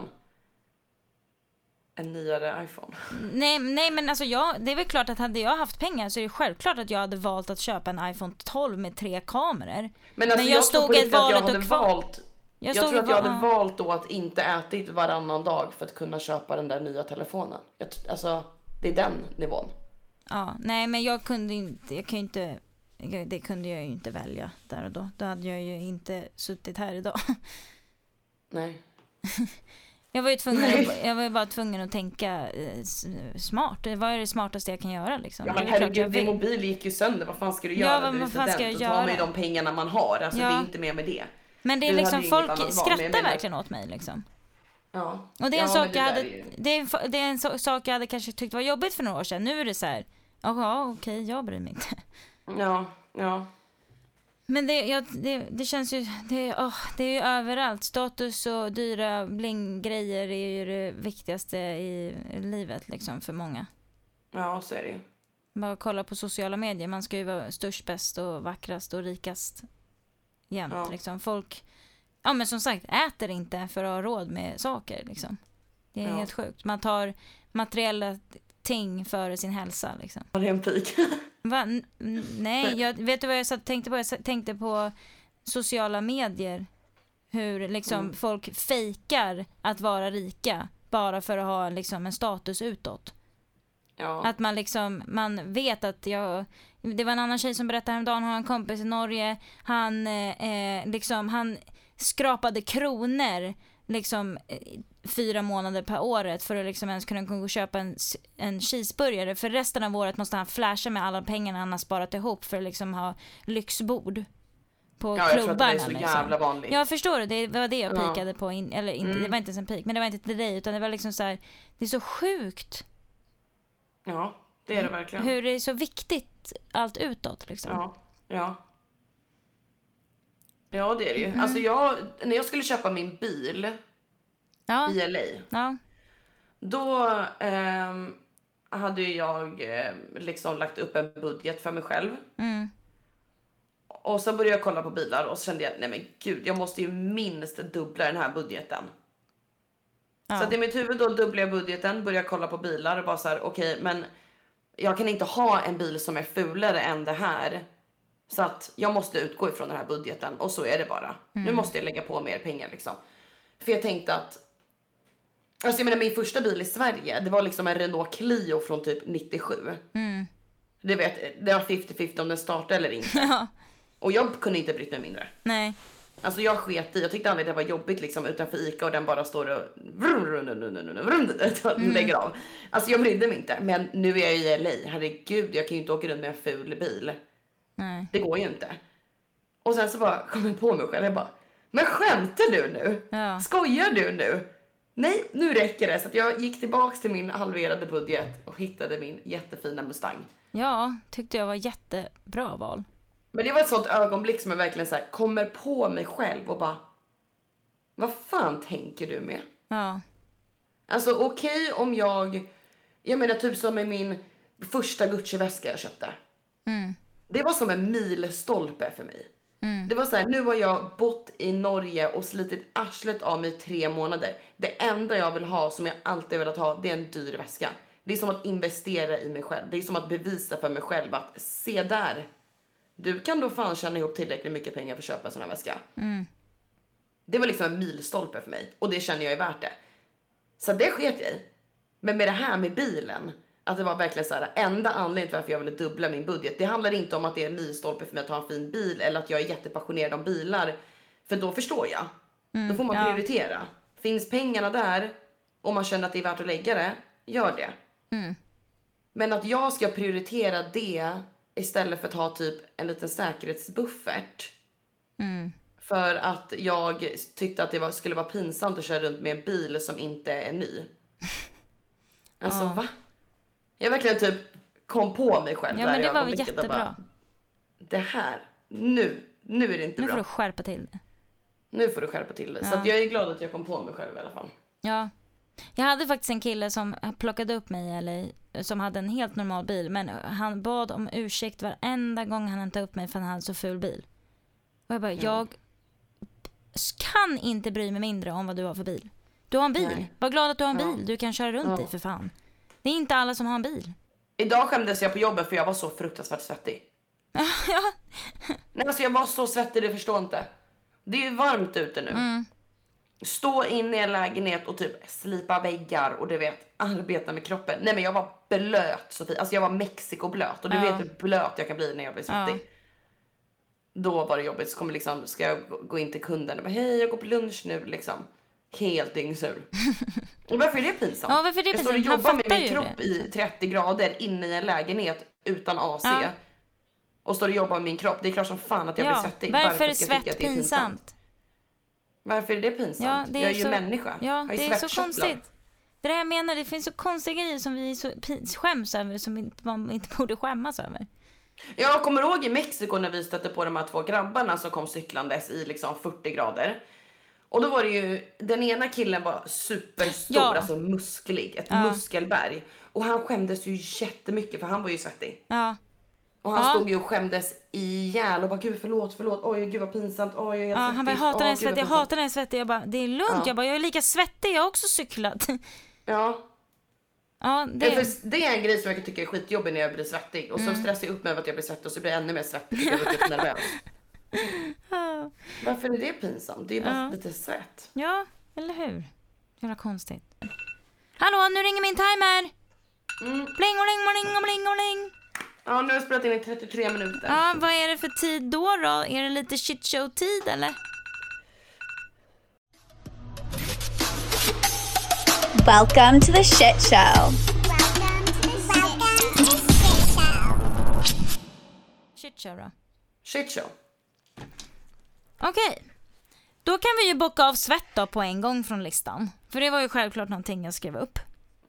B: en nyare iPhone.
A: Nej, nej men alltså jag, det är väl klart att hade jag haft pengar så är det självklart att jag hade valt att köpa en iPhone 12 med tre kameror.
B: Men alltså
A: Men jag
B: jag, tror
A: stod
B: på
A: i
B: riktigt att jag
A: valet
B: hade
A: och kval-
B: valt
A: Jag,
B: Jag, tror att jag hade
A: ja.
B: valt då att inte ätit varannan dag för att kunna köpa den där nya telefonen. Jag, alltså, det är den nivån.
A: Ja, nej men jag kunde inte, jag kan inte, det kunde jag ju inte välja där och då. Då hade jag ju inte suttit här idag. <laughs>
B: Nej.
A: Jag var ju tvungen, att, jag var ju bara tvungen att tänka eh, smart. Var ju det smartaste jag kan göra liksom.
B: Ja men
A: är
B: herregud, din mobil gick ju sönder. Vad fan ska du
A: Ja,
B: göra?
A: vad-
B: du är
A: vad fan ska jag
B: Då tar man ju
A: göra?
B: de pengarna man har. Alltså
A: Ja.
B: det är inte mer med det.
A: Men det är
B: Du
A: liksom, folk skrattar verkligen åt mig liksom.
B: Ja.
A: Och det är en
B: ja,
A: sak jag hade,
B: är
A: det är, en fa- det är en so- sak jag hade kanske tyckt var jobbigt för några år sedan. Nu är det så här, jaha okej, jag bryr mig inte.
B: Ja, ja.
A: Men det, ja, det, det känns ju, det, åh, det är ju överallt. Status och dyra bling-grejer är ju det viktigaste i livet liksom för många.
B: Ja, så är det ju.
A: Bara kolla på sociala medier, man ska ju vara störst, bäst och vackrast och rikast jämt
B: Ja.
A: liksom. Folk, ja men som sagt, äter inte för att ha råd med saker liksom. Det är
B: Ja.
A: helt sjukt. Man tar materiella ting före sin hälsa liksom.
B: Ja, det en pik. <laughs>
A: Va? Nej, jag, vet du vad jag satt tänkte på? Jag tänkte på sociala medier. Hur liksom
B: Mm.
A: folk fejkar att vara rika bara för att ha liksom en status utåt.
B: Ja.
A: Att man liksom, man vet att jag, det var en annan tjej som berättade häromdagen, har en kompis i Norge, han eh, eh, liksom, han skrapade kronor liksom eh, fyra månader per året för att liksom ens kunna gå och köpa en, en cheeseburgare. För resten av året måste han flasha med alla pengarna han har sparat ihop för att liksom ha lyxbord på
B: ja, jag tror att det
A: klubbarna.
B: är så
A: liksom.
B: jävla vanligt.
A: Ja, förstår du? Det var det jag
B: Ja.
A: pikade på. In, eller inte,
B: Mm.
A: det var inte ens en pik, men det var inte till dig utan det var liksom så här, det är så sjukt
B: Ja, det är det verkligen.
A: hur det är så viktigt allt utåt liksom.
B: Ja, ja. Ja, det är det
A: Mm.
B: ju. Alltså jag, när jag skulle köpa min bil
A: Ja,
B: i LA,
A: ja,
B: då ehm, hade jag eh, liksom lagt upp en budget för mig själv.
A: mm,
B: Och så började jag kolla på bilar och så kände jag, nej men gud, jag måste ju minst dubbla den här budgeten.
A: Ja.
B: Så att i mitt huvud då dubblar jag budgeten, börjar kolla på bilar och bara så här, okej, men jag kan inte ha en bil som är fulare än det här. Så att jag måste utgå ifrån den här budgeten och så är det bara. Nu måste jag lägga på mer pengar liksom. För jag tänkte att Alltså jag menar min första bil i Sverige, det var liksom en Renault Clio från typ 97.
A: Mm.
B: Det vet, det var 50-50 om den startade eller inte. <laughs> Och jag kunde inte brytt mig mindre.
A: nej,
B: Alltså jag sket i, jag tyckte aldrig det var jobbigt liksom utanför Ica och den bara står och vrum, vrum, vrum, vrum, vrum, vrum, vrum, lägger av. Alltså jag brydde mig inte. Men nu är jag i LA, herregud jag kan ju inte åka runt med en ful bil.
A: nej.
B: Det går ju inte. Och sen så bara kom jag på mig själv, jag bara, men skämtar du nu?
A: Ja.
B: Skojar du nu? Nej, nu räcker det. Så jag gick tillbaks till min halverade budget och hittade min jättefina Mustang.
A: Ja, tyckte jag var jättebra val.
B: Men det var ett sånt ögonblick som jag verkligen så här, kommer på mig själv och bara, vad fan tänker du med?
A: Ja,
B: Alltså okej om jag, jag menar typ som med min första Gucci-väska jag köpte.
A: mm.
B: Det var som en milstolpe för mig. Det var så här, nu har jag bott i Norge och slitit arslet av mig i tre månader. Det enda jag vill ha, som jag alltid velat ha, det är en dyr väska. Det är som att investera i mig själv. Det är som att bevisa för mig själv att se där. Du kan då fan tjäna ihop tillräckligt mycket pengar för att köpa en sån här väska. Det var liksom en milstolpe för mig och det känner jag är värt det. Så det sket jag i. Men med det här med bilen, att det var verkligen så här, enda anledningen till varför jag ville dubbla min budget. Det handlar inte om att det är en milstolpe för mig att ha en fin bil eller att jag är jättepassionerad om bilar. För då förstår jag. då får man
A: ja.
B: prioritera. Finns pengarna där och man känner att det är värt att lägga det, gör det. Men att jag ska prioritera det istället för att ha typ en liten säkerhetsbuffert. För att jag tyckte att det var, skulle vara pinsamt att köra runt med en bil som inte är ny. <laughs> Alltså va? Jag verkligen typ kom på mig själv
A: Ja
B: där
A: men det var väl jättebra.
B: bara, Det här, nu, nu är det inte
A: Nu
B: bra.
A: får du skärpa till det.
B: Nu får du skärpa till dig. Så
A: Ja.
B: att jag är glad att jag kom på mig själv i alla fall.
A: Ja. Jag hade faktiskt en kille som plockade upp mig i LA som hade en helt normal bil men han bad om ursäkt varenda gång han hämtade upp mig för att han hade så ful bil. Och jag bara, jag kan inte bry mig mindre om vad du har för bil. Du har en bil.
B: Nej.
A: Var glad att du har en
B: Ja.
A: bil du kan köra runt
B: Ja.
A: i för fan. Det är inte alla som har en bil.
B: Idag skämdes jag på jobbet för jag var så fruktansvärt svettig. <laughs>
A: ja.
B: Nej alltså jag var så svettig, du förstår inte. Det är ju varmt ute nu.
A: Mm.
B: Stå inne i en lägenhet och typ slipa väggar och du vet arbeta med kroppen. Nej men jag var blöt Sofie, alltså jag var Mexikoblöt och du
A: Ja.
B: vet hur blöt jag kan bli när jag blir svettig. Då var det jobbigt, så kommer liksom, ska jag gå- in till kunden och bara hej jag går på lunch nu liksom. Helt dyngsur. <laughs> och varför är det pinsamt?
A: Ja, varför är det
B: jag står och
A: pinsamt?
B: Jobbar med min kropp
A: det.
B: i 30 grader inne i en lägenhet utan AC.
A: Ja.
B: Och står och jobbar med min kropp. Det är klart som fan att jag blir
A: ja.
B: svettig.
A: Varför är
B: jag tycka
A: svett
B: är
A: pinsamt?
B: Varför är det pinsamt?
A: Ja, det är
B: jag är ju
A: så-
B: människa.
A: Ja, det är så konstigt. Det är det jag menar, det finns så konstiga grejer som vi så skäms över som man inte borde skämmas över.
B: Jag kommer ihåg i Mexiko när vi stötte på de här två grabbarna som kom cyklandes i liksom 40 grader. Och då var det ju, den ena killen var superstor,
A: Ja.
B: alltså musklig, ett
A: Ja.
B: muskelberg. Och han skämdes ju jättemycket för han var ju svettig.
A: Ja,
B: Och han
A: Ja.
B: stod ju och skämdes ihjäl och bara gud förlåt, förlåt, oj gud vad pinsamt, oj jag är
A: ja han bara, jag hatar
B: gud,
A: svettig, jag
B: pinsamt."
A: hatar är svettig. Jag bara, det är lugnt.
B: Ja.
A: Jag bara, jag är lika svettig, jag har också cyklat. <laughs>
B: Ja,
A: ja,
B: det...
A: det,
B: är en grej som jag kan tycka är skitjobbig när jag blir svettig. Och
A: Mm.
B: så stressar jag upp mig över att jag blir svettig och så blir jag ännu mer svettig blir typ <laughs> nervös.
A: Ja.
B: Varför är det pinsamt? Det är bara
A: Ja.
B: lite svett.
A: ja, eller hur? Jävla konstigt. Hallå, nu ringer min timer!
B: Mm.
A: Pling, oling, oling, oling, oling.
B: Ja, nu har jag spelat in i 33 minuter.
A: Ja, vad är det för tid då då? Är det lite shitshow-tid eller?
C: Welcome to the shit show.
A: Shitshow då.
B: Shit show.
A: Okej. Då kan vi ju bocka av svett då på en gång från listan. För det var ju självklart någonting jag skrev upp.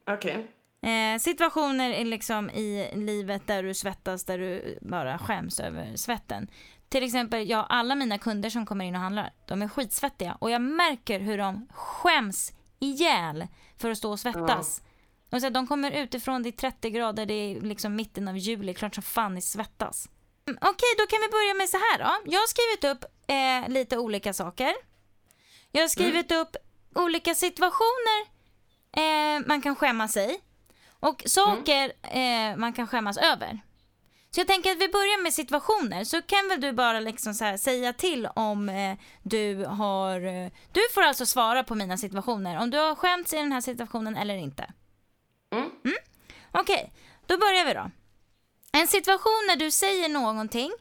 B: Okej.
A: Eh, situationer är liksom i livet där du svettas, där du bara skäms över svetten. Till exempel, jag alla mina kunder som kommer in och handlar, de är skitsvettiga och jag märker hur de skäms ihjäl för att stå och svettas. Och så, de kommer utifrån, det är 30 grader, det är liksom mitten av juli, klart som fan ni svettas. Mm, Okej, då kan vi börja med så här då. Jag har skrivit upp eh, lite olika saker. Jag har skrivit upp olika situationer eh, man kan skämma sig och saker eh, man kan skämmas över. Så jag tänker att vi börjar med situationer så kan väl du bara liksom säga till om eh, du har... Eh, du får alltså svara på mina situationer om du har skämts i den här situationen eller inte.
B: Mm.
A: Okej, då börjar vi då. En situation när du säger någonting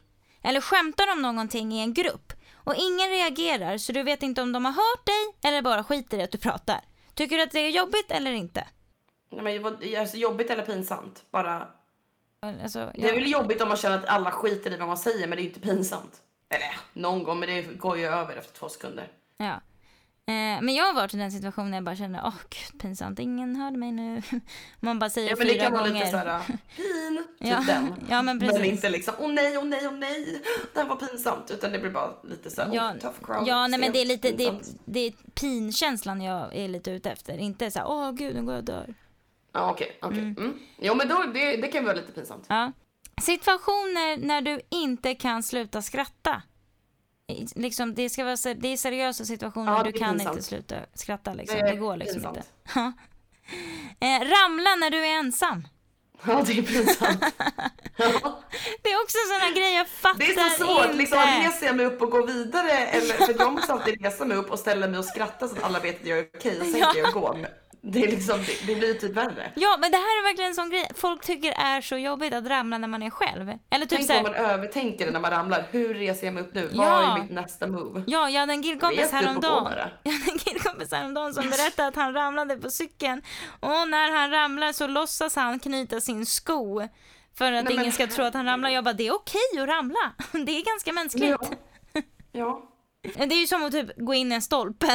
A: eller skämtar om någonting i en grupp och ingen reagerar så du vet inte om de har hört dig eller bara skiter i att du pratar. Tycker du att det är jobbigt eller inte?
B: Nej, men vad- alltså, jobbigt eller pinsamt? Bara...
A: Alltså,
B: Det är
A: jag-
B: väl jobbigt om man känner att alla skiter i vad man säger men det är ju inte pinsamt. Eller någon gång men det går ju över efter två sekunder.
A: Ja. Eh, men jag har varit i den situationen där jag bara kände, åh gud pinsamt, ingen hörde mig nu. <laughs> Man bara säger
B: Ja, men det
A: fyra
B: kan vara
A: gånger.
B: lite såhär <laughs> pin, typ
A: Ja,
B: den. <laughs>
A: ja, men precis.
B: inte liksom åh nej, åh nej, åh nej, <gasps> det här var pinsamt. Utan det blir bara lite såhär,
A: Ja,
B: oh, tough crowd.
A: ja nej, men det är lite det,
B: pinsamt.
A: det är pinkänslan jag är lite ute efter. Inte så här, åh gud nu går jag och dör.
B: Ja okej, okej. Mm. Jo men då, det, det kan vara lite pinsamt.
A: Ja. Situationer när du inte kan sluta skratta. liksom, det, ska vara, det är seriösa situationer
B: Ja,
A: du kan
B: pinsamt.
A: inte sluta skratta liksom.
B: Det
A: Det går liksom
B: pinsamt.
A: inte. Ja. Eh, ramla när du är ensam.
B: Ja, det är pinsamt. Ja. <laughs>
A: Det är också en sån här grej jag fattar
B: Det är så svårt.
A: inte.
B: Liksom, reser jag mig upp och går vidare? Eller, för jag måste alltid resa mig upp och ställa mig och skratta så att alla vet att jag är okej. Och sen kan jag gå. Det, är liksom, det, det blir typ värre.
A: Ja, men det här är verkligen en sån grej folk tycker är så jobbigt att ramla när man är själv. Eller typ
B: Tänk
A: såhär,
B: om man övertänker det när man ramlar. Hur reser jag mig upp nu?
A: Ja.
B: Vad är mitt nästa move?
A: Ja, jag hade en killkompis
B: gå
A: häromdagen.
B: bara. <laughs>
A: Jag hade en killkompis häromdagen som berättade att han ramlade på cykeln och när han ramlar så låtsas han knyta sin sko för att
B: Nej,
A: ingen
B: men
A: ska tro att han ramlar. Jag bara, det är okej att ramla. <laughs> Det är ganska mänskligt.
B: Ja. ja. <laughs>
A: Det är ju som att typ gå in i en stolpe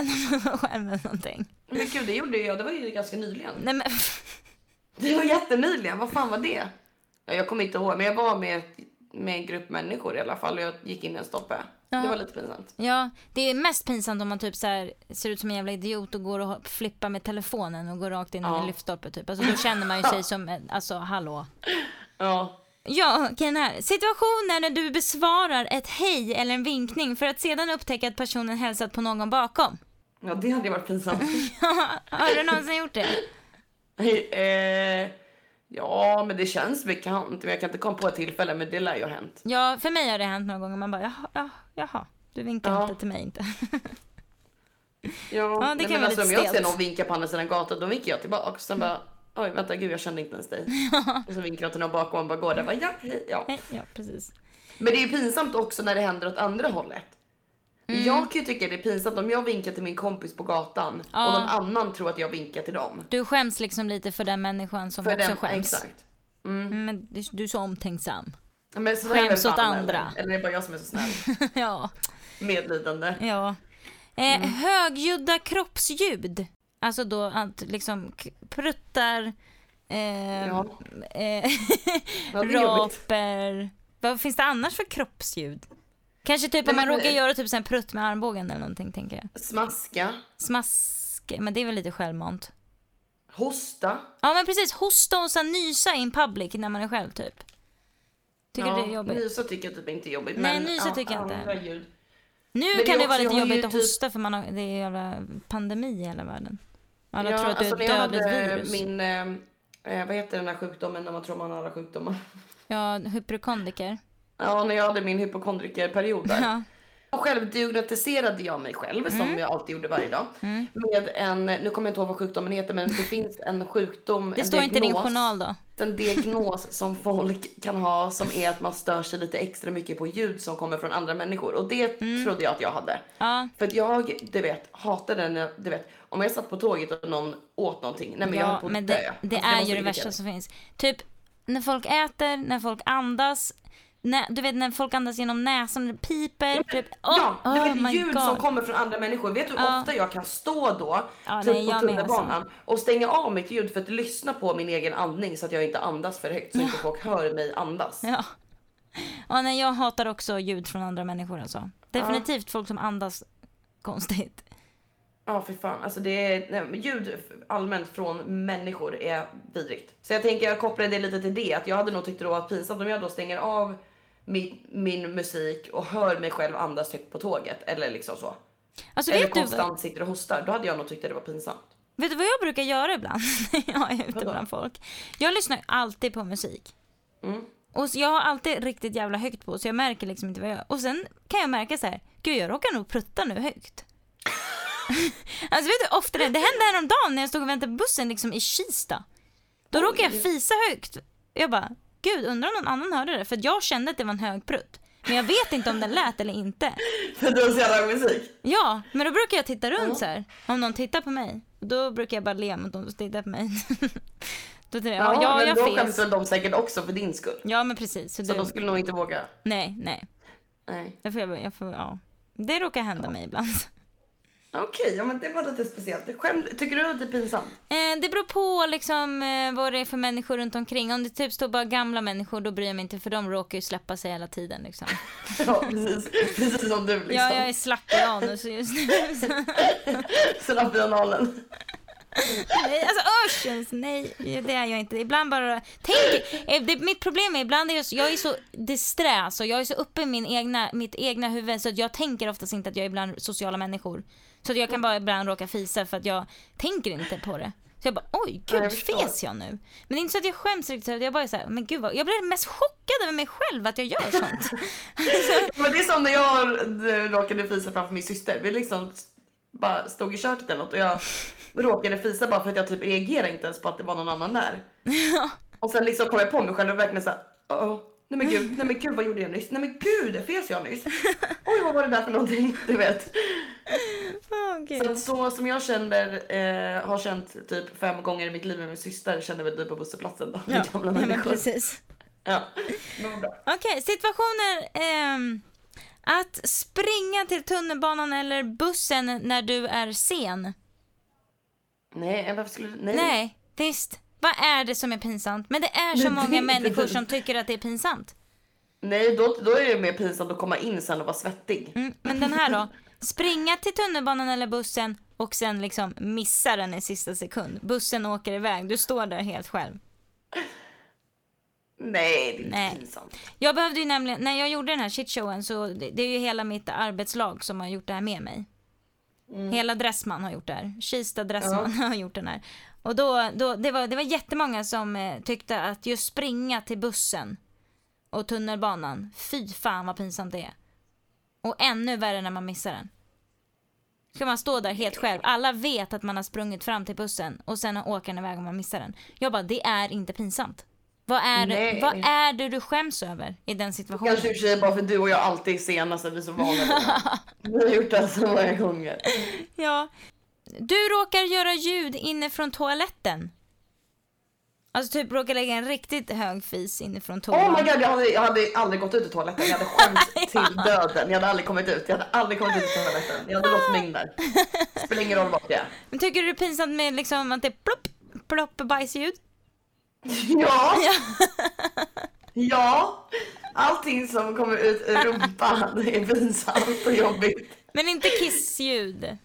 A: själv eller någonting.
B: Men gud, det gjorde jag. Det var ju ganska nyligen.
A: Nej men, <laughs>
B: Det var jättenyligen. Vad fan var det? Ja, jag kommer inte ihåg, men jag var med, med en grupp människor i alla fall och jag gick in i en stolpe.
A: Ja.
B: Det var lite pinsamt.
A: ja, det är mest pinsamt om man typ så här, ser ut som en jävla idiot och går och flippar med telefonen och går rakt in i
B: Ja.
A: en lyftstolpe typ. Alltså då känner man ju sig <laughs> som, alltså hallå.
B: Ja.
A: Ja, okej här. Situationer när du besvarar ett hej eller en vinkning för att sedan upptäcka att personen hälsat på någon bakom.
B: Ja, det hade ju varit pinsamt. <laughs>
A: Har du någonsin gjort det?
B: eh, ja, men det känns bekant. Men jag kan inte komma på ett tillfälle, men det lär ju ha hänt.
A: Ja, för mig har det hänt några gånger. Man bara, jaha, ja, jaha du vinkar
B: Ja.
A: inte till mig inte. <laughs>
B: Ja,
A: det
B: nej,
A: kan vara
B: alltså,
A: lite
B: om jag ser någon vinka på andra sidan gatan, då vinkar jag tillbaka. Sen bara, oj vänta gud jag kände inte ens dig. <laughs> Och så vinkar jag till någon bakom och bara går där. Bara, ja, hej, ja.
A: Ja, precis.
B: Men det är ju pinsamt också när det händer åt andra hållet.
A: Mm.
B: Jag kan ju tycka det är pinsamt om jag vinkar till min kompis på gatan
A: Ja.
B: och någon annan tror att jag vinkar till dem.
A: Du skäms liksom lite för den människan som
B: För
A: också
B: den,
A: skäms.
B: exakt.
A: Mm, Men du, du är så omtänksam.
B: Men så
A: Skäms åt andra.
B: Eller, eller är det bara jag som är så snäll? <laughs>
A: ja.
B: Medlidande.
A: ja. Eh,
B: Mm.
A: Högljudda kroppsljud. Alltså då att liksom pruttar, eh,
B: Ja.
A: eh, <laughs> raper. Vad finns det annars för kroppsljud? Kanske typ om man råkar göra typ en prutt med armbågen eller någonting tänker jag.
B: Smaska.
A: Smask, men det är väl lite självmant.
B: Hosta.
A: Ja men precis, hosta och sen nysa in public när man är själv typ. Tycker du det är jobbigt?
B: Nysa tycker jag typ inte är jobbigt.
A: Nej,
B: men,
A: nysa tycker jag inte.
B: ljud.
A: Nu
B: det är
A: kan det vara lite jobbigt att
B: typ-
A: hosta för man har, det är jävla pandemi i hela världen. Alla
B: ja,
A: tror att du
B: alltså,
A: är
B: när jag
A: ett dödligt virus.
B: min, eh, eh, vad heter den här sjukdomen när man tror man har alla sjukdomar?
A: Ja, hypokondriker.
B: Ja, när jag hade min hypokondrikerperiod där.
A: Ja.
B: Och Själv diagnostiserade jag mig själv
A: Mm.
B: som jag alltid gjorde varje dag. Med en, nu kommer jag inte ihåg vad sjukdomen heter men det finns en sjukdom,
A: Det
B: en
A: står inte i din
B: diagnos,
A: journal då.
B: En diagnos som folk kan ha som är att man stör sig lite extra mycket på ljud som kommer från andra människor. Och det
A: Mm.
B: trodde jag att jag hade.
A: Ja,
B: För att jag, du vet, hatade när, du vet, om jag satt på tåget och någon åt någonting. Nej men jag höll
A: ja
B: på att dö.
A: det, det
B: Alltså,
A: är
B: var så
A: ju det värsta som finns. Typ när folk äter, när folk andas, när, du vet när folk andas genom näsan, det piper. Typ, oh,
B: Ja, du
A: oh
B: vet ljud
A: God.
B: som kommer från andra människor. Vet du hur
A: Ja.
B: ofta jag kan stå då,
A: Ja,
B: typ
A: nej,
B: på
A: med,
B: tunnelbanan och stänga av mitt ljud för att lyssna på min egen andning så att jag inte andas för högt så inte folk hör mig andas.
A: Ja. ja nej, jag hatar också ljud från andra människor alltså. Definitivt folk som andas konstigt.
B: Ja, för fan. Alltså det är, nej, ljud allmänt från människor är vidrigt. Så jag tänker jag kopplar det lite till det. Att jag hade nog tyckt det var pinsamt om jag då stänger av min, min musik och hör mig själv andas högt på tåget. Eller liksom så.
A: Alltså
B: eller
A: vet du,
B: konstant sitter och hostar. Då hade jag nog tyckt att det var pinsamt.
A: vet du vad jag brukar göra ibland när <laughs> jag är ute bland folk? Jag lyssnar alltid på musik.
B: Mm.
A: Och jag har alltid riktigt jävla högt på så jag märker liksom inte vad jag gör. Och sen kan jag märka så här, gud jag råkar nog prutta nu högt. <laughs> alltså vet du ofta det, det hände häromdagen när jag stod och väntade på bussen liksom i Kista. Då råkade jag fisa högt. Jag bara, gud undrar om någon annan hörde det? För jag kände att det var en hög prutt. Men jag vet inte om den lät eller inte. <laughs>
B: För du har så jävla musik.
A: Ja, men då brukar jag titta runt så här. Om någon tittar på mig. Då brukar jag bara le mot de som tittar på mig. <laughs> då tänker jag, ja, ja
B: men
A: jag
B: då skäms väl de säkert också för din skull.
A: Ja men precis. Så
B: Så
A: det,
B: de skulle nog inte våga.
A: Nej, nej.
B: Nej.
A: Jag får, jag får, ja. Det råkar hända mig ibland.
B: Okej, ja men det var lite speciellt. Skäm, tycker du att det är pinsamt?
A: Eh, det beror på liksom, eh, vad det är för människor runt omkring. Om det typ står bara gamla människor då bryr jag mig inte för de råkar ju släppa sig hela tiden. Liksom. <laughs>
B: Ja, precis. Precis som du liksom.
A: Ja, jag är slapp i anus just nu. så- <laughs>
B: Slapp i analen.
A: Nej, alltså usch! Nej, det är jag inte. Ibland bara... Tänk, eh, det, mitt problem är ibland är jag, jag är så disträ, så jag är så uppe i min egna, mitt egna huvud så att jag tänker oftast inte att jag är bland sociala människor. Så att jag kan bara ibland råka fisa för att jag tänker inte på det. Så jag bara oj
B: jag
A: gud
B: förstår.
A: fes jag nu? Men det är inte så att jag skäms riktigt, jag bara är så här, men gud vad, jag blir mest chockad över mig själv att jag gör sånt. <laughs>
B: Men det är som när jag råkade fisa framför min syster. Vi liksom bara stod i köket eller något och jag råkade fisa bara för att jag typ reagerade inte ens på att det var någon annan där. Och sen liksom kom jag på mig själv och verkligen såhär, oh, nej men gud, nej men gud vad gjorde jag nyss? Nej men gud, fes jag nyss? <laughs> Oj vad var det där för någonting? Du vet.
A: Åh, gud.
B: Så, att så som jag känner, eh, har känt typ fem gånger i mitt liv med min syster känner väl du på busshållplatsen då.
A: Ja,
B: gamla
A: ja, men
B: människor.
A: precis.
B: Ja.
A: Okej, situationer. ehm, att springa till tunnelbanan eller bussen när du är sen.
B: Nej, eller varför skulle du, nej.
A: Nej, visst. Vad är det som är pinsamt? Men det är så många människor som tycker att det är pinsamt.
B: Nej, då, då är det mer pinsamt att komma in sen och vara svettig.
A: Mm, men den här då? <laughs> Springa till tunnelbanan eller bussen och sen liksom missa den i sista sekund. Bussen åker iväg, du står där helt själv.
B: Nej, det är inte
A: Nej.
B: pinsamt.
A: Jag behövde ju nämligen, när jag gjorde den här shitshowen så det, det är ju hela mitt arbetslag som har gjort det här med mig. Hela Dressman har gjort det här. Kista Dressman <laughs> har gjort den här. Och då, då, det, var, det var jättemånga som eh, tyckte att just springa till bussen och tunnelbanan, fy fan vad pinsamt det är. Och ännu värre när man missar den. Ska man stå där helt själv, alla vet att man har sprungit fram till bussen och sen åker den iväg och man missar den. Jag bara, det är inte pinsamt. Vad är,
B: Nej.
A: vad är det du skäms över i den situationen?
B: Kanske i och för sig bara för du och jag alltid är sena så vi är så vana. Vi har gjort det så många gånger. <laughs>
A: Ja. Du råkar göra ljud inifrån toaletten. Alltså typ råkar lägga en riktigt hög fis inifrån toan.
B: Oh my god, jag hade, jag hade aldrig gått ut ur toaletten. Jag hade skämts <laughs> till döden. Jag hade aldrig kommit ut. Jag hade aldrig kommit ut ur toaletten. Jag hade låst mig in där. <laughs> Spelar ingen roll vart jag är.
A: Men tycker du det är pinsamt med liksom att det är plopp, plopp bajsljud? <laughs>
B: Ja. Ja. Allting som kommer ut ur rumpan är pinsamt och jobbigt.
A: Men inte kissljud.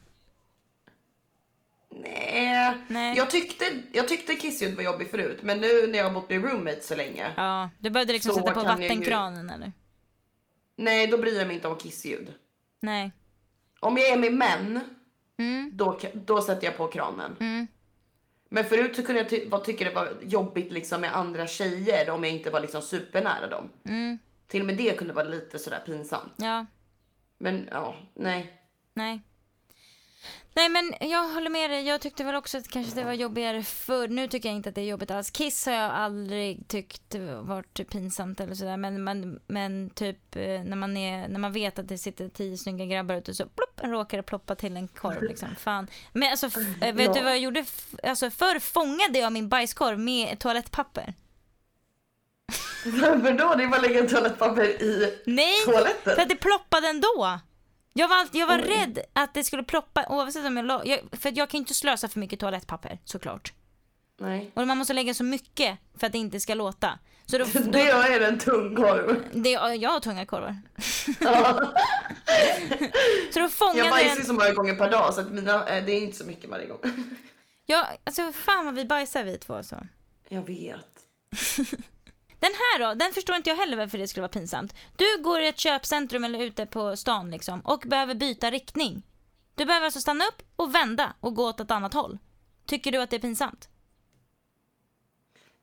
B: Nej.
A: Nej.
B: Jag tyckte, jag tyckte kissljud var jobbigt förut. Men nu när jag har bott med roommate så länge.
A: Ja, du behövde liksom sätta på
B: jag ju-
A: vattenkranen eller?
B: Nej, då bryr jag mig inte om kissljud.
A: Nej.
B: Om jag är med män,
A: Mm.
B: då, då sätter jag på kranen.
A: Mm.
B: Men förut så kunde jag ty- tycka det var jobbigt liksom med andra tjejer om jag inte var liksom supernära dem.
A: Mm.
B: Till och med det kunde vara lite sådär pinsamt.
A: Ja.
B: Men ja, nej.
A: Nej. Nej men jag håller med dig, jag tyckte väl också att kanske det var jobbigare förr. Nu tycker jag inte att det är jobbigt alls. Kiss har jag aldrig tyckt varit pinsamt eller sådär. Men, men, men typ eh, när man, är, när man vet att det sitter tio snygga grabbar ute så plopp, råkar det ploppa till en korv liksom. Fan. Men alltså vet
B: Ja.
A: du vad jag gjorde? Alltså förr fångade jag min bajskorv med toalettpapper. <laughs>
B: Varför då? Det är bara att lägga toalettpapper i
A: Nej!
B: toaletten.
A: För att det ploppade ändå. Jag var, alltid, jag var
B: Oj.
A: rädd att det skulle ploppa oavsett om jag, la, jag För jag kan inte slösa för mycket toalettpapper såklart.
B: Nej.
A: Och man måste lägga så mycket för att det inte ska låta. Så då, <laughs>
B: Det
A: då
B: är en tung korv.
A: det, jag har tunga korvar.
B: Ja. <laughs>
A: Så då fångade
B: Jag bajsar
A: den.
B: så många gånger per dag så att mina, eh, det är inte så mycket varje gång.
A: Ja, alltså fan vad vi bajsar vi två så.
B: Jag vet. <laughs>
A: Den här då, den förstår inte jag heller varför det skulle vara pinsamt. Du går i ett köpcentrum eller ute på stan liksom och behöver byta riktning. Du behöver alltså stanna upp och vända och gå åt ett annat håll. Tycker du att det är pinsamt?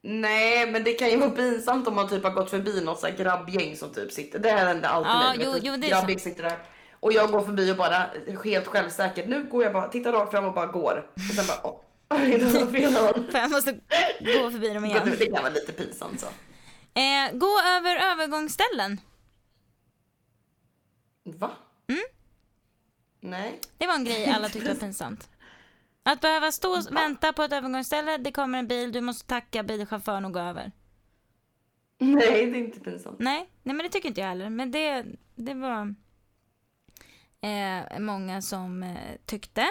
B: Nej, men det kan ju vara pinsamt om man typ har gått förbi något så här grabbgäng som typ sitter. Det här händer alltid
A: Ja,
B: mig.
A: jo,
B: du.
A: jo, det
B: Grabbgäng sitter där. Och jag går förbi och bara helt självsäkert. Nu går jag bara, tittar rakt fram och bara går. Och sen bara, åh. <laughs>
A: För jag måste gå förbi dem igen.
B: Det kan vara lite pinsamt så.
A: Eh, gå över övergångsställen.
B: Va?
A: Mm.
B: Nej.
A: Det var en grej alla tyckte var pinsamt. Att behöva stå och vänta på ett övergångsställe, det kommer en bil, du måste tacka bilchauffören och gå över.
B: Nej, det är inte pinsamt.
A: Nej, nej men det tycker inte jag heller. Men det, det var eh, många som eh, tyckte.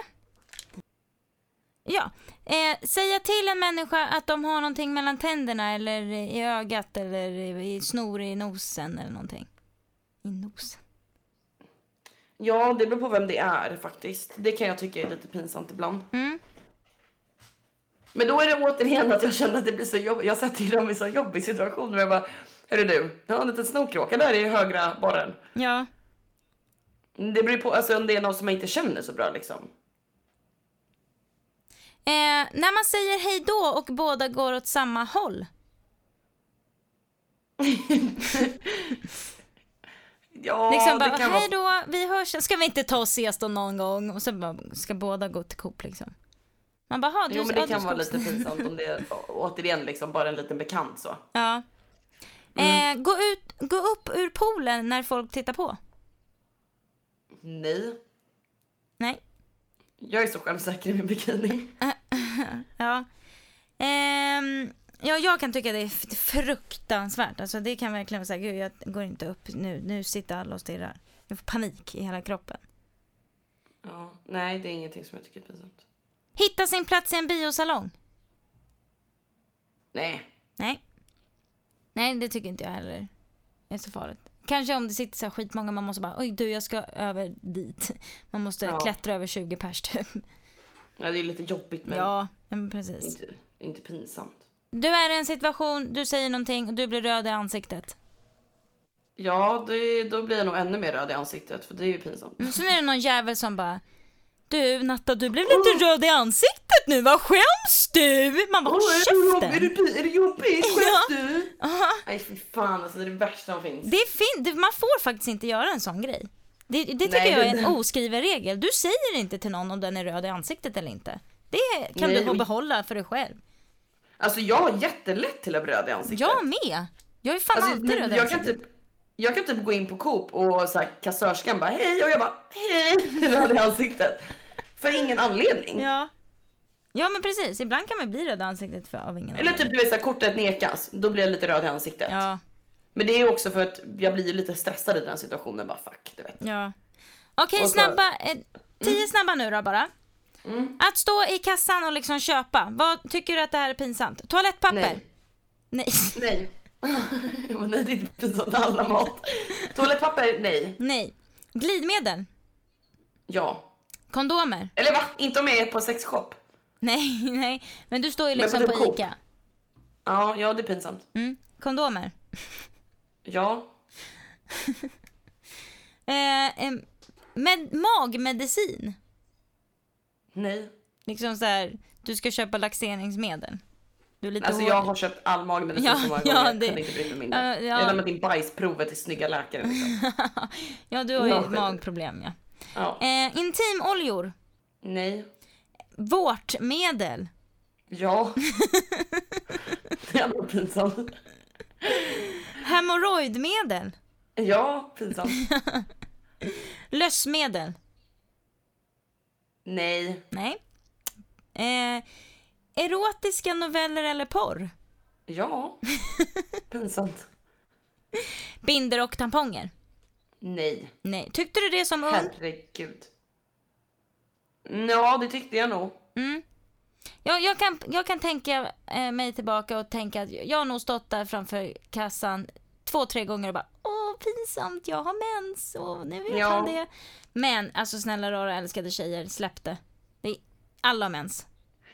A: Ja, eh, säga till en människa att de har någonting mellan tänderna eller i ögat eller i snor i nosen eller någonting. I nosen?
B: Ja, det beror på vem det är faktiskt. Det kan jag tycka är lite pinsamt ibland.
A: Mm.
B: Men då är det återigen att jag känner att det blir så jobbigt. Jag sätter ju dem i så jobbig situation. Och jag bara, hörru du, jag har en liten snorkråka där i högra borren.
A: Ja.
B: Det beror på, alltså om det är någon som man inte känner så bra liksom.
A: Eh, när man säger hej då och båda går åt samma håll. <laughs>
B: Ja,
A: Liksom
B: det
A: bara,
B: kan
A: hej
B: vara...
A: då, vi hörs, ska vi inte ta och ses då någon gång? Och så bara, ska båda gå till Coop liksom. Man bara, "Ha, du,
B: Jo men det kan vara
A: också."
B: lite pinsamt om det är återigen liksom bara en liten bekant så.
A: Ja.
B: Mm.
A: Eh, gå, ut, gå upp ur poolen när folk tittar på.
B: Nej.
A: Nej.
B: Jag är så självsäker i min bikini. <laughs>
A: Ja. Ehm, ja, jag kan tycka det är fruktansvärt. Alltså det kan verkligen vara så här, gud jag går inte upp nu, nu sitter alla och stirrar. Jag får panik i hela kroppen.
B: Ja, nej det är ingenting som jag tycker är pinsamt.
A: Hitta sin plats i en biosalong.
B: Nej.
A: Nej. Nej, det tycker inte jag heller är så farligt. Kanske om det sitter så här skitmånga, man måste bara, oj du jag ska över dit. Man måste
B: Ja.
A: klättra över 20 pers typ.
B: Ja, det är lite jobbigt men
A: Ja, men precis.
B: inte, inte pinsamt.
A: Du är i en situation, du säger någonting och du blir röd i ansiktet.
B: Ja, det, då blir jag nog ännu mer röd i ansiktet för det är ju pinsamt.
A: Sen är det någon jävel som bara Du Natta, du blev lite röd i ansiktet nu, vad skäms du? Man bara, håll
B: är,
A: käften!
B: det, är det jobbigt?
A: Ja.
B: Skäms du?
A: Aha.
B: Nej fy fan alltså det är det värsta som finns.
A: Det är det- man får faktiskt inte göra en sån grej. Det, det tycker
B: Nej,
A: jag är en oskriven regel. Du säger inte till någon om den är röd i ansiktet eller inte. Det kan
B: Nej,
A: du få behålla för dig själv.
B: Alltså jag har jättelätt till att bli röd i ansiktet.
A: Jag med! Jag är fan
B: Alltså,
A: alltid röd i
B: jag, kan
A: ansiktet.
B: typ, jag kan typ gå in på Coop och så här, kassörskan bara hej och jag bara hej <laughs> röd i ansiktet. För ingen anledning.
A: Ja. Ja men precis, ibland kan man bli röd i ansiktet för, av ingen
B: Eller typ du vet kortet nekas, då blir jag lite röd i ansiktet.
A: Ja,
B: Men det är ju också för att jag blir lite stressad i den situationen. Bara fuck, du vet.
A: ja. Okej,
B: så-
A: snabba. Eh, tio snabba nu då bara.
B: Mm.
A: Att stå i kassan och liksom köpa. Vad tycker du att det här är pinsamt? Toalettpapper?
B: Nej.
A: Nej. <laughs>
B: Nej. <laughs> Nej, det är inte pinsamt. Alla mat. Toalettpapper, nej.
A: Nej. Glidmedel?
B: Ja.
A: Kondomer?
B: Eller va? Inte om jag är på sexshop.
A: Nej, <laughs> nej. Men du står ju liksom
B: på
A: på
B: typ Coop.
A: ICA.
B: Ja, ja det är pinsamt.
A: Mm. Kondomer?
B: Ja. <laughs>
A: Eh, em, med, magmedicin?
B: Nej.
A: Liksom så här, du ska köpa laxeringsmedel. Du är lite
B: Alltså
A: hård.
B: jag har köpt all magmedicin
A: Ja,
B: så många
A: ja,
B: gånger. Jag
A: det-
B: kunde inte bry mig mindre.
A: Ja, ja.
B: Jag lämnat in bajsprovet till snygga läkare. Liksom. <laughs>
A: Ja, du har ju
B: Ja,
A: magproblem ja.
B: Ja.
A: Eh, intimoljor?
B: Nej.
A: Vårtmedel?
B: Ja. ändå pinsamt.
A: Hemorrojdmedel?
B: Ja, pinsamt. <laughs>
A: Lössmedel?
B: Nej.
A: Nej. Eh, erotiska noveller eller porr?
B: Ja. Pinsamt.
A: Binder och tamponger?
B: Nej.
A: Nej. Tyckte du det som ung?
B: Herregud. Ja, det tyckte jag nog.
A: Mm. Jag, jag, kan, jag kan tänka eh, mig tillbaka och tänka att jag har nog stått där framför kassan två, tre gånger och bara åh pinsamt, jag har mens och nu vet
B: Ja.
A: han det. Men alltså snälla rara älskade tjejer, släpp det. det alla har mens.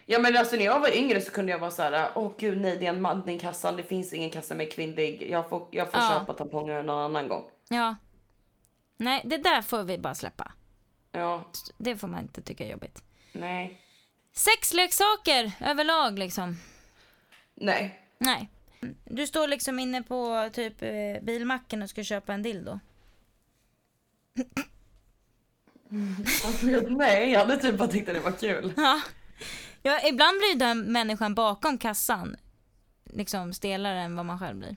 B: Ja men alltså när jag var yngre så kunde jag vara så här: åh gud nej det är en man i kassan, det finns ingen kassa med kvinnlig, jag får, jag får
A: Ja.
B: köpa tamponger någon annan gång.
A: Ja. Nej, det där får vi bara släppa.
B: Ja,
A: Det får man inte tycka är jobbigt.
B: nej,
A: Sexleksaker överlag liksom.
B: nej.
A: Nej. Du står liksom inne på typ eh, bilmacken och ska köpa en dildo. <laughs>
B: Nej, jag hade typ bara tyckt att det var kul.
A: Ja. ja, ibland blir den människan bakom kassan liksom stelare än vad man själv blir.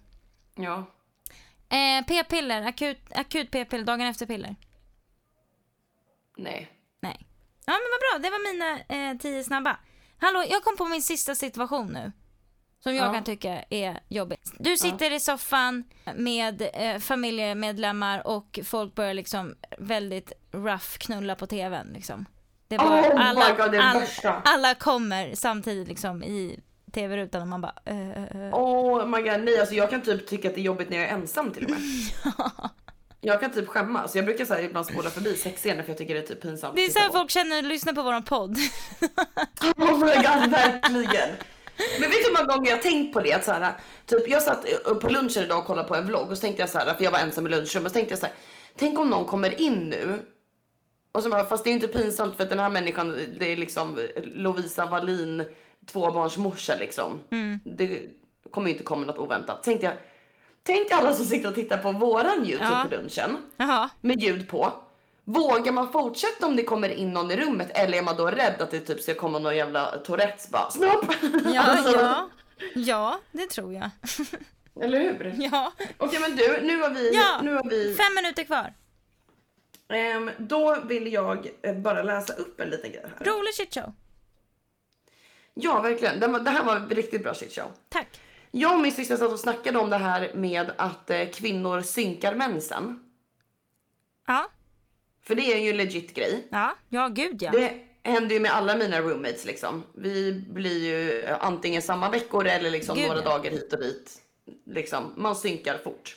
B: Ja,
A: Eh, p-piller, akut, akut p-piller, dagen efter piller.
B: nej.
A: Nej. Ja men vad bra, det var mina eh, tio snabba. Hallå, jag kom på min sista situation nu. Som jag
B: Ja.
A: kan tycka är jobbig. Du sitter i soffan med eh, familjemedlemmar och folk börjar liksom väldigt rough knulla på tvn liksom. Det bara,
B: Oh
A: alla,
B: God, det är det
A: all-
B: värsta.
A: alla kommer samtidigt liksom i tv-rutan och man bara eh, eh, eh.
B: Oh my god, nej alltså jag kan typ tycka att det är jobbigt när jag är ensam till och med. <laughs> Jag kan typ skämmas. Jag brukar så här ibland spola förbi sexscener för jag tycker det är typ pinsamt.
A: Det är så här folk känner lyssnar på våran podd. <laughs>
B: Oh my god, verkligen. Men vet du hur många gånger jag har tänkt på det? Att så här, typ, jag satt på lunchen idag och kollade på en vlogg och så tänkte jag så här, för jag var ensam i lunchrummet, så tänkte jag så här, tänk om någon kommer in nu och så bara, fast det är ju inte pinsamt för att den här människan, det är liksom Lovisa Wallin, tvåbarnsmorsa liksom. Det kommer ju inte komma något oväntat. Tänkte jag, tänk alla som sitter och tittar på våran YouTube
A: Ja.
B: på lunchen
A: Jaha.
B: med ljud på. Vågar man fortsätta om det kommer in någon i rummet eller är man då rädd att det typ ska komma någon jävla Tourettes bara snopp?
A: Ja, <laughs>
B: Alltså,
A: ja. Ja, det tror jag. <laughs>
B: Eller hur?
A: Ja.
B: Okej men du, nu har vi,
A: Ja.
B: nu har vi,
A: Fem minuter kvar.
B: ehm, då vill jag bara läsa upp en liten grej här.
A: Rolig shitshow.
B: Ja verkligen, det, var, det här var en riktigt bra shitshow.
A: Tack.
B: Jag och min syster satt och snackade om det här med att eh, kvinnor synkar mensen.
A: Ja,
B: För det är ju en legit grej.
A: ja, ja gud ja.
B: Det händer ju med alla mina roommates liksom. Vi blir ju eh, antingen samma veckor eller liksom
A: Gud,
B: några
A: ja.
B: dagar hit och dit. Liksom, man synkar fort.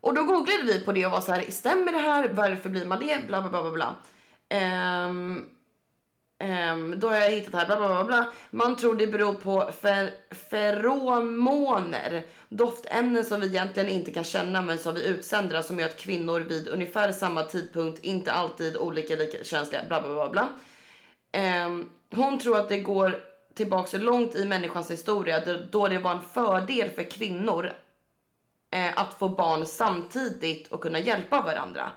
B: Och då googlade vi på det och var så här, stämmer det här? Varför blir man det? Bla bla bla bla bla. Ehm, Um, då har jag hittat här, bla bla bla bla. Man tror det beror på fer- feromoner. Doftämnen som vi egentligen inte kan känna men som vi utsänder alltså som gör att kvinnor vid ungefär samma tidpunkt inte alltid olika lika känsliga. Bla bla bla bla. Um, hon tror att det går tillbaka så långt i människans historia då- då det var en fördel för kvinnor eh, att få barn samtidigt och kunna hjälpa varandra.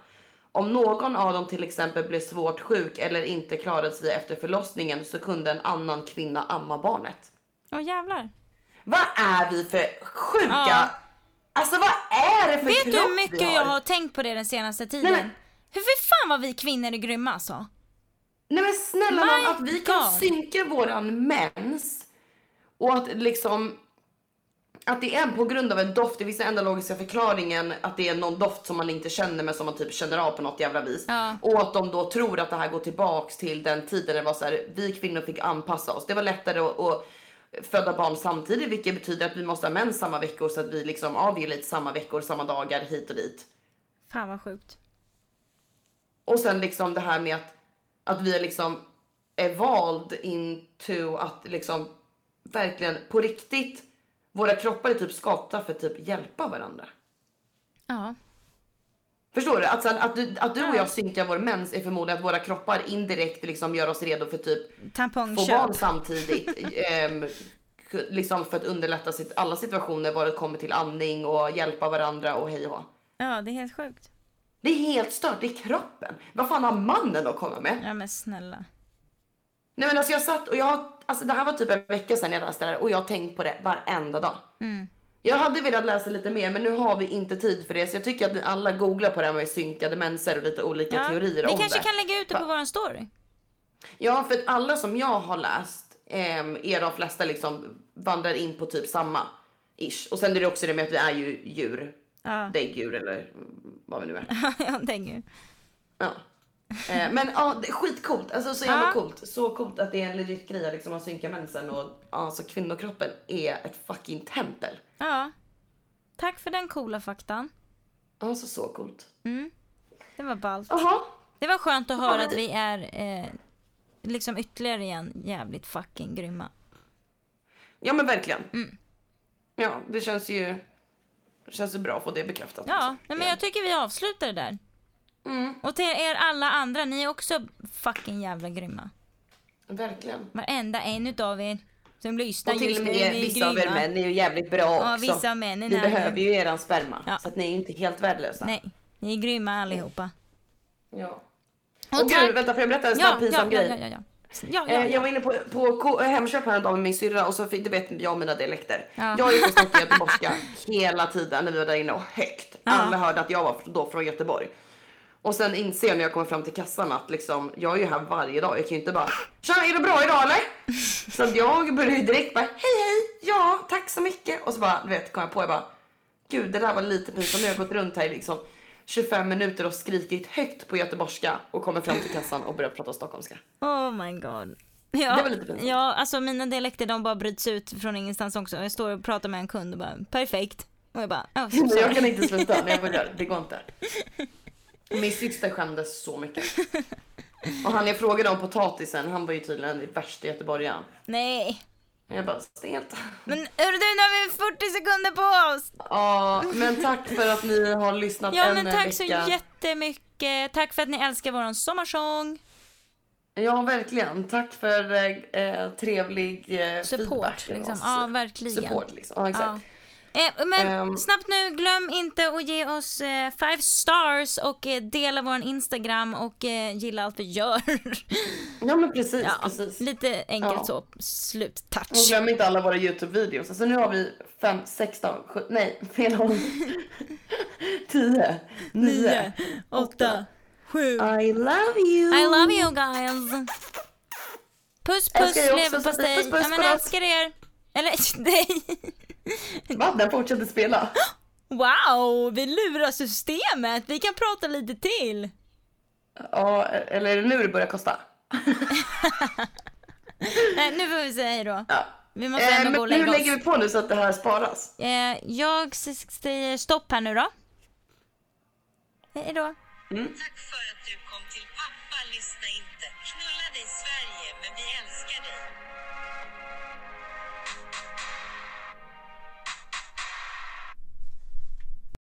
B: Om någon av dem till exempel blev svårt sjuk eller inte klarade sig efter förlossningen så kunde en annan kvinna amma barnet.
A: Åh jävlar.
B: Vad är vi för sjuka...
A: Ja.
B: Alltså vad är det för
A: Vet du hur mycket
B: har?
A: jag har tänkt på det den senaste tiden?
B: Nej, men-
A: Hur för fan vad vi kvinnor är grymma alltså.
B: Nej men snälla nån, att vi kan
A: God.
B: synka våran mens och att liksom att det är på grund av en doft, det finns den enda logiska förklaringen att det är någon doft som man inte känner men som man typ känner av på något jävla vis.
A: Ja.
B: Och att de då tror att det här går tillbaks till den tiden det var så här, vi kvinnor fick anpassa oss. Det var lättare att, att föda barn samtidigt vilket betyder att vi måste ha mens samma veckor så att vi liksom, ja vi är lite samma veckor, samma dagar hit och dit.
A: Fan vad sjukt.
B: Och sen liksom det här med att, att vi är liksom evolved into att liksom verkligen på riktigt våra kroppar är typ skapta för att typ hjälpa varandra.
A: Ja.
B: Förstår du? Att, sen, att, du, att du och
A: Ja.
B: jag synkar vår mens är förmodligen att våra kroppar indirekt liksom gör oss redo för typ få
A: Tampongköp.
B: barn samtidigt. <laughs> ehm, liksom för att underlätta sitt, alla situationer vad det kommer till andning och hjälpa varandra och hej och.
A: Ja, det är helt sjukt.
B: Det är helt stört, det är kroppen. Vad fan har mannen att komma med?
A: Ja men snälla.
B: Nej men alltså jag satt och jag, alltså det här var typ en vecka sedan jag läste det här och jag har tänkt på det varenda dag.
A: Mm.
B: Jag hade velat läsa lite mer men nu har vi inte tid för det så jag tycker att ni alla googlar på det här med synkade menser och lite olika
A: Ja.
B: teorier
A: Vi
B: om
A: kanske
B: det.
A: kan lägga ut det på våran story.
B: Ja för att alla som jag har läst ehm, är de flesta liksom vandrar in på typ samma ish. Och sen är det också det med att vi är ju djur.
A: Ja,
B: Däggdjur eller vad vi nu är.
A: jag <laughs> tänker.
B: Ja. Eh, men ja, skitcoolt. Alltså så jävla
A: Ja.
B: coolt. Så coolt att det är en legit grej liksom att synka mensen och alltså kvinnokroppen är ett fucking tempel.
A: Ja. Tack för den coola faktan.
B: Alltså så coolt.
A: Det var ballt.
B: Jaha.
A: Det var skönt att
B: Ja,
A: höra
B: men
A: att vi är eh, liksom ytterligare igen jävligt fucking grymma.
B: Ja men verkligen.
A: Mm.
B: Ja, det känns ju känns ju bra att få det bekräftat.
A: Ja,
B: också.
A: men jag tycker vi avslutar det där.
B: Mm,
A: Och till er alla andra, ni är också fucking jävla grymma.
B: verkligen.
A: Varenda en utav er som lyssnar
B: Och till
A: just
B: och
A: nu,
B: med
A: ni är
B: vissa av er män är ju jävligt bra
A: Ja,
B: också.
A: vissa av männen
B: Vi
A: är
B: behöver ju eran sperma.
A: Ja.
B: Så att ni är inte helt värdelösa.
A: Nej, ni är grymma allihopa.
B: Ja.
A: Och
B: Och gud, vänta får jag berätta en snabb
A: ja,
B: pinsam
A: ja,
B: grej?
A: ja, ja, ja. Ja, ja,
B: Eh, Jag
A: ja.
B: var inne på, på Hemköp häromdagen med min syrra och så fick, du vet jag och mina dialekter.
A: Ja.
B: Jag gick och snackade göteborgska hela tiden när vi var där inne och högt.
A: Ja.
B: Alla hörde att jag var då från Göteborg. Och sen inser jag när jag kommer fram till kassan att liksom, jag är ju här varje dag. Jag kan ju inte bara Tja, är det bra idag eller? Så att jag började ju direkt bara hej hej, ja tack så mycket. Och så bara du vet kom jag på jag bara gud det där var lite pinsamt. Nu har jag gått runt här i liksom 25 minuter och skrikit högt på göteborgska och kommer fram till kassan och börjar prata stockholmska.
A: Oh my god. Ja,
B: Det var lite pinsamt.
A: ja, alltså mina dialekter de bara bryts ut från ingenstans också. Jag står och pratar med en kund och bara perfekt. Och jag bara, oh,
B: jag kan inte sluta när jag <laughs> börjar. Det går inte. Min syster skämdes så mycket. Och han jag frågade om potatisen, han var ju tydligen värsta göteborgaren.
A: Nej.
B: Jag bara, stelt.
A: Men du, nu har vi 40 sekunder på oss.
B: Ja, men tack för att ni har lyssnat
A: Ja
B: en
A: men tack så
B: vecka.
A: jättemycket. Tack för att ni älskar våran sommarsång.
B: Ja, verkligen. Tack för eh, eh, trevlig eh,
A: Support
B: feedback.
A: liksom. Ja verkligen.
B: Support liksom. Ja, exakt.
A: Eh, men
B: Ehm.
A: snabbt nu, glöm inte att ge oss eh, five stars och eh, dela vår Instagram och eh, gilla allt vi gör. <laughs>
B: Ja, men precis.
A: ja,
B: precis.
A: lite enkelt
B: Ja.
A: så. Slut.
B: Och glöm inte alla våra Youtube-videos. Alltså nu har vi 5, 16, 7, nej, fel håll. 10, 9,
A: åtta, sju.
B: I love you.
A: I love you guys. Puss puss
B: er
A: leverpastej.
B: Sofie. Puss, puss,
A: Ja men
B: godnatt.
A: älskar er. Eller <laughs> dig. <laughs>
B: Va? Den fortsätter spela?
A: Wow, vi lurar systemet. Vi kan prata lite till.
B: Ja, eller är det nu det börjar kosta? <laughs>
A: Nej, nu får vi säga hej då.
B: Ja.
A: Vi måste
B: Eh,
A: ändå gå och
B: men hur
A: lägga
B: lägger
A: oss.
B: vi på nu så att det här sparas?
A: Eh, jag säger stopp här nu då. Hej då.
D: Tack för att du kom till Pappa lyssna inte. Knulla dig Sverige, men vi älskar.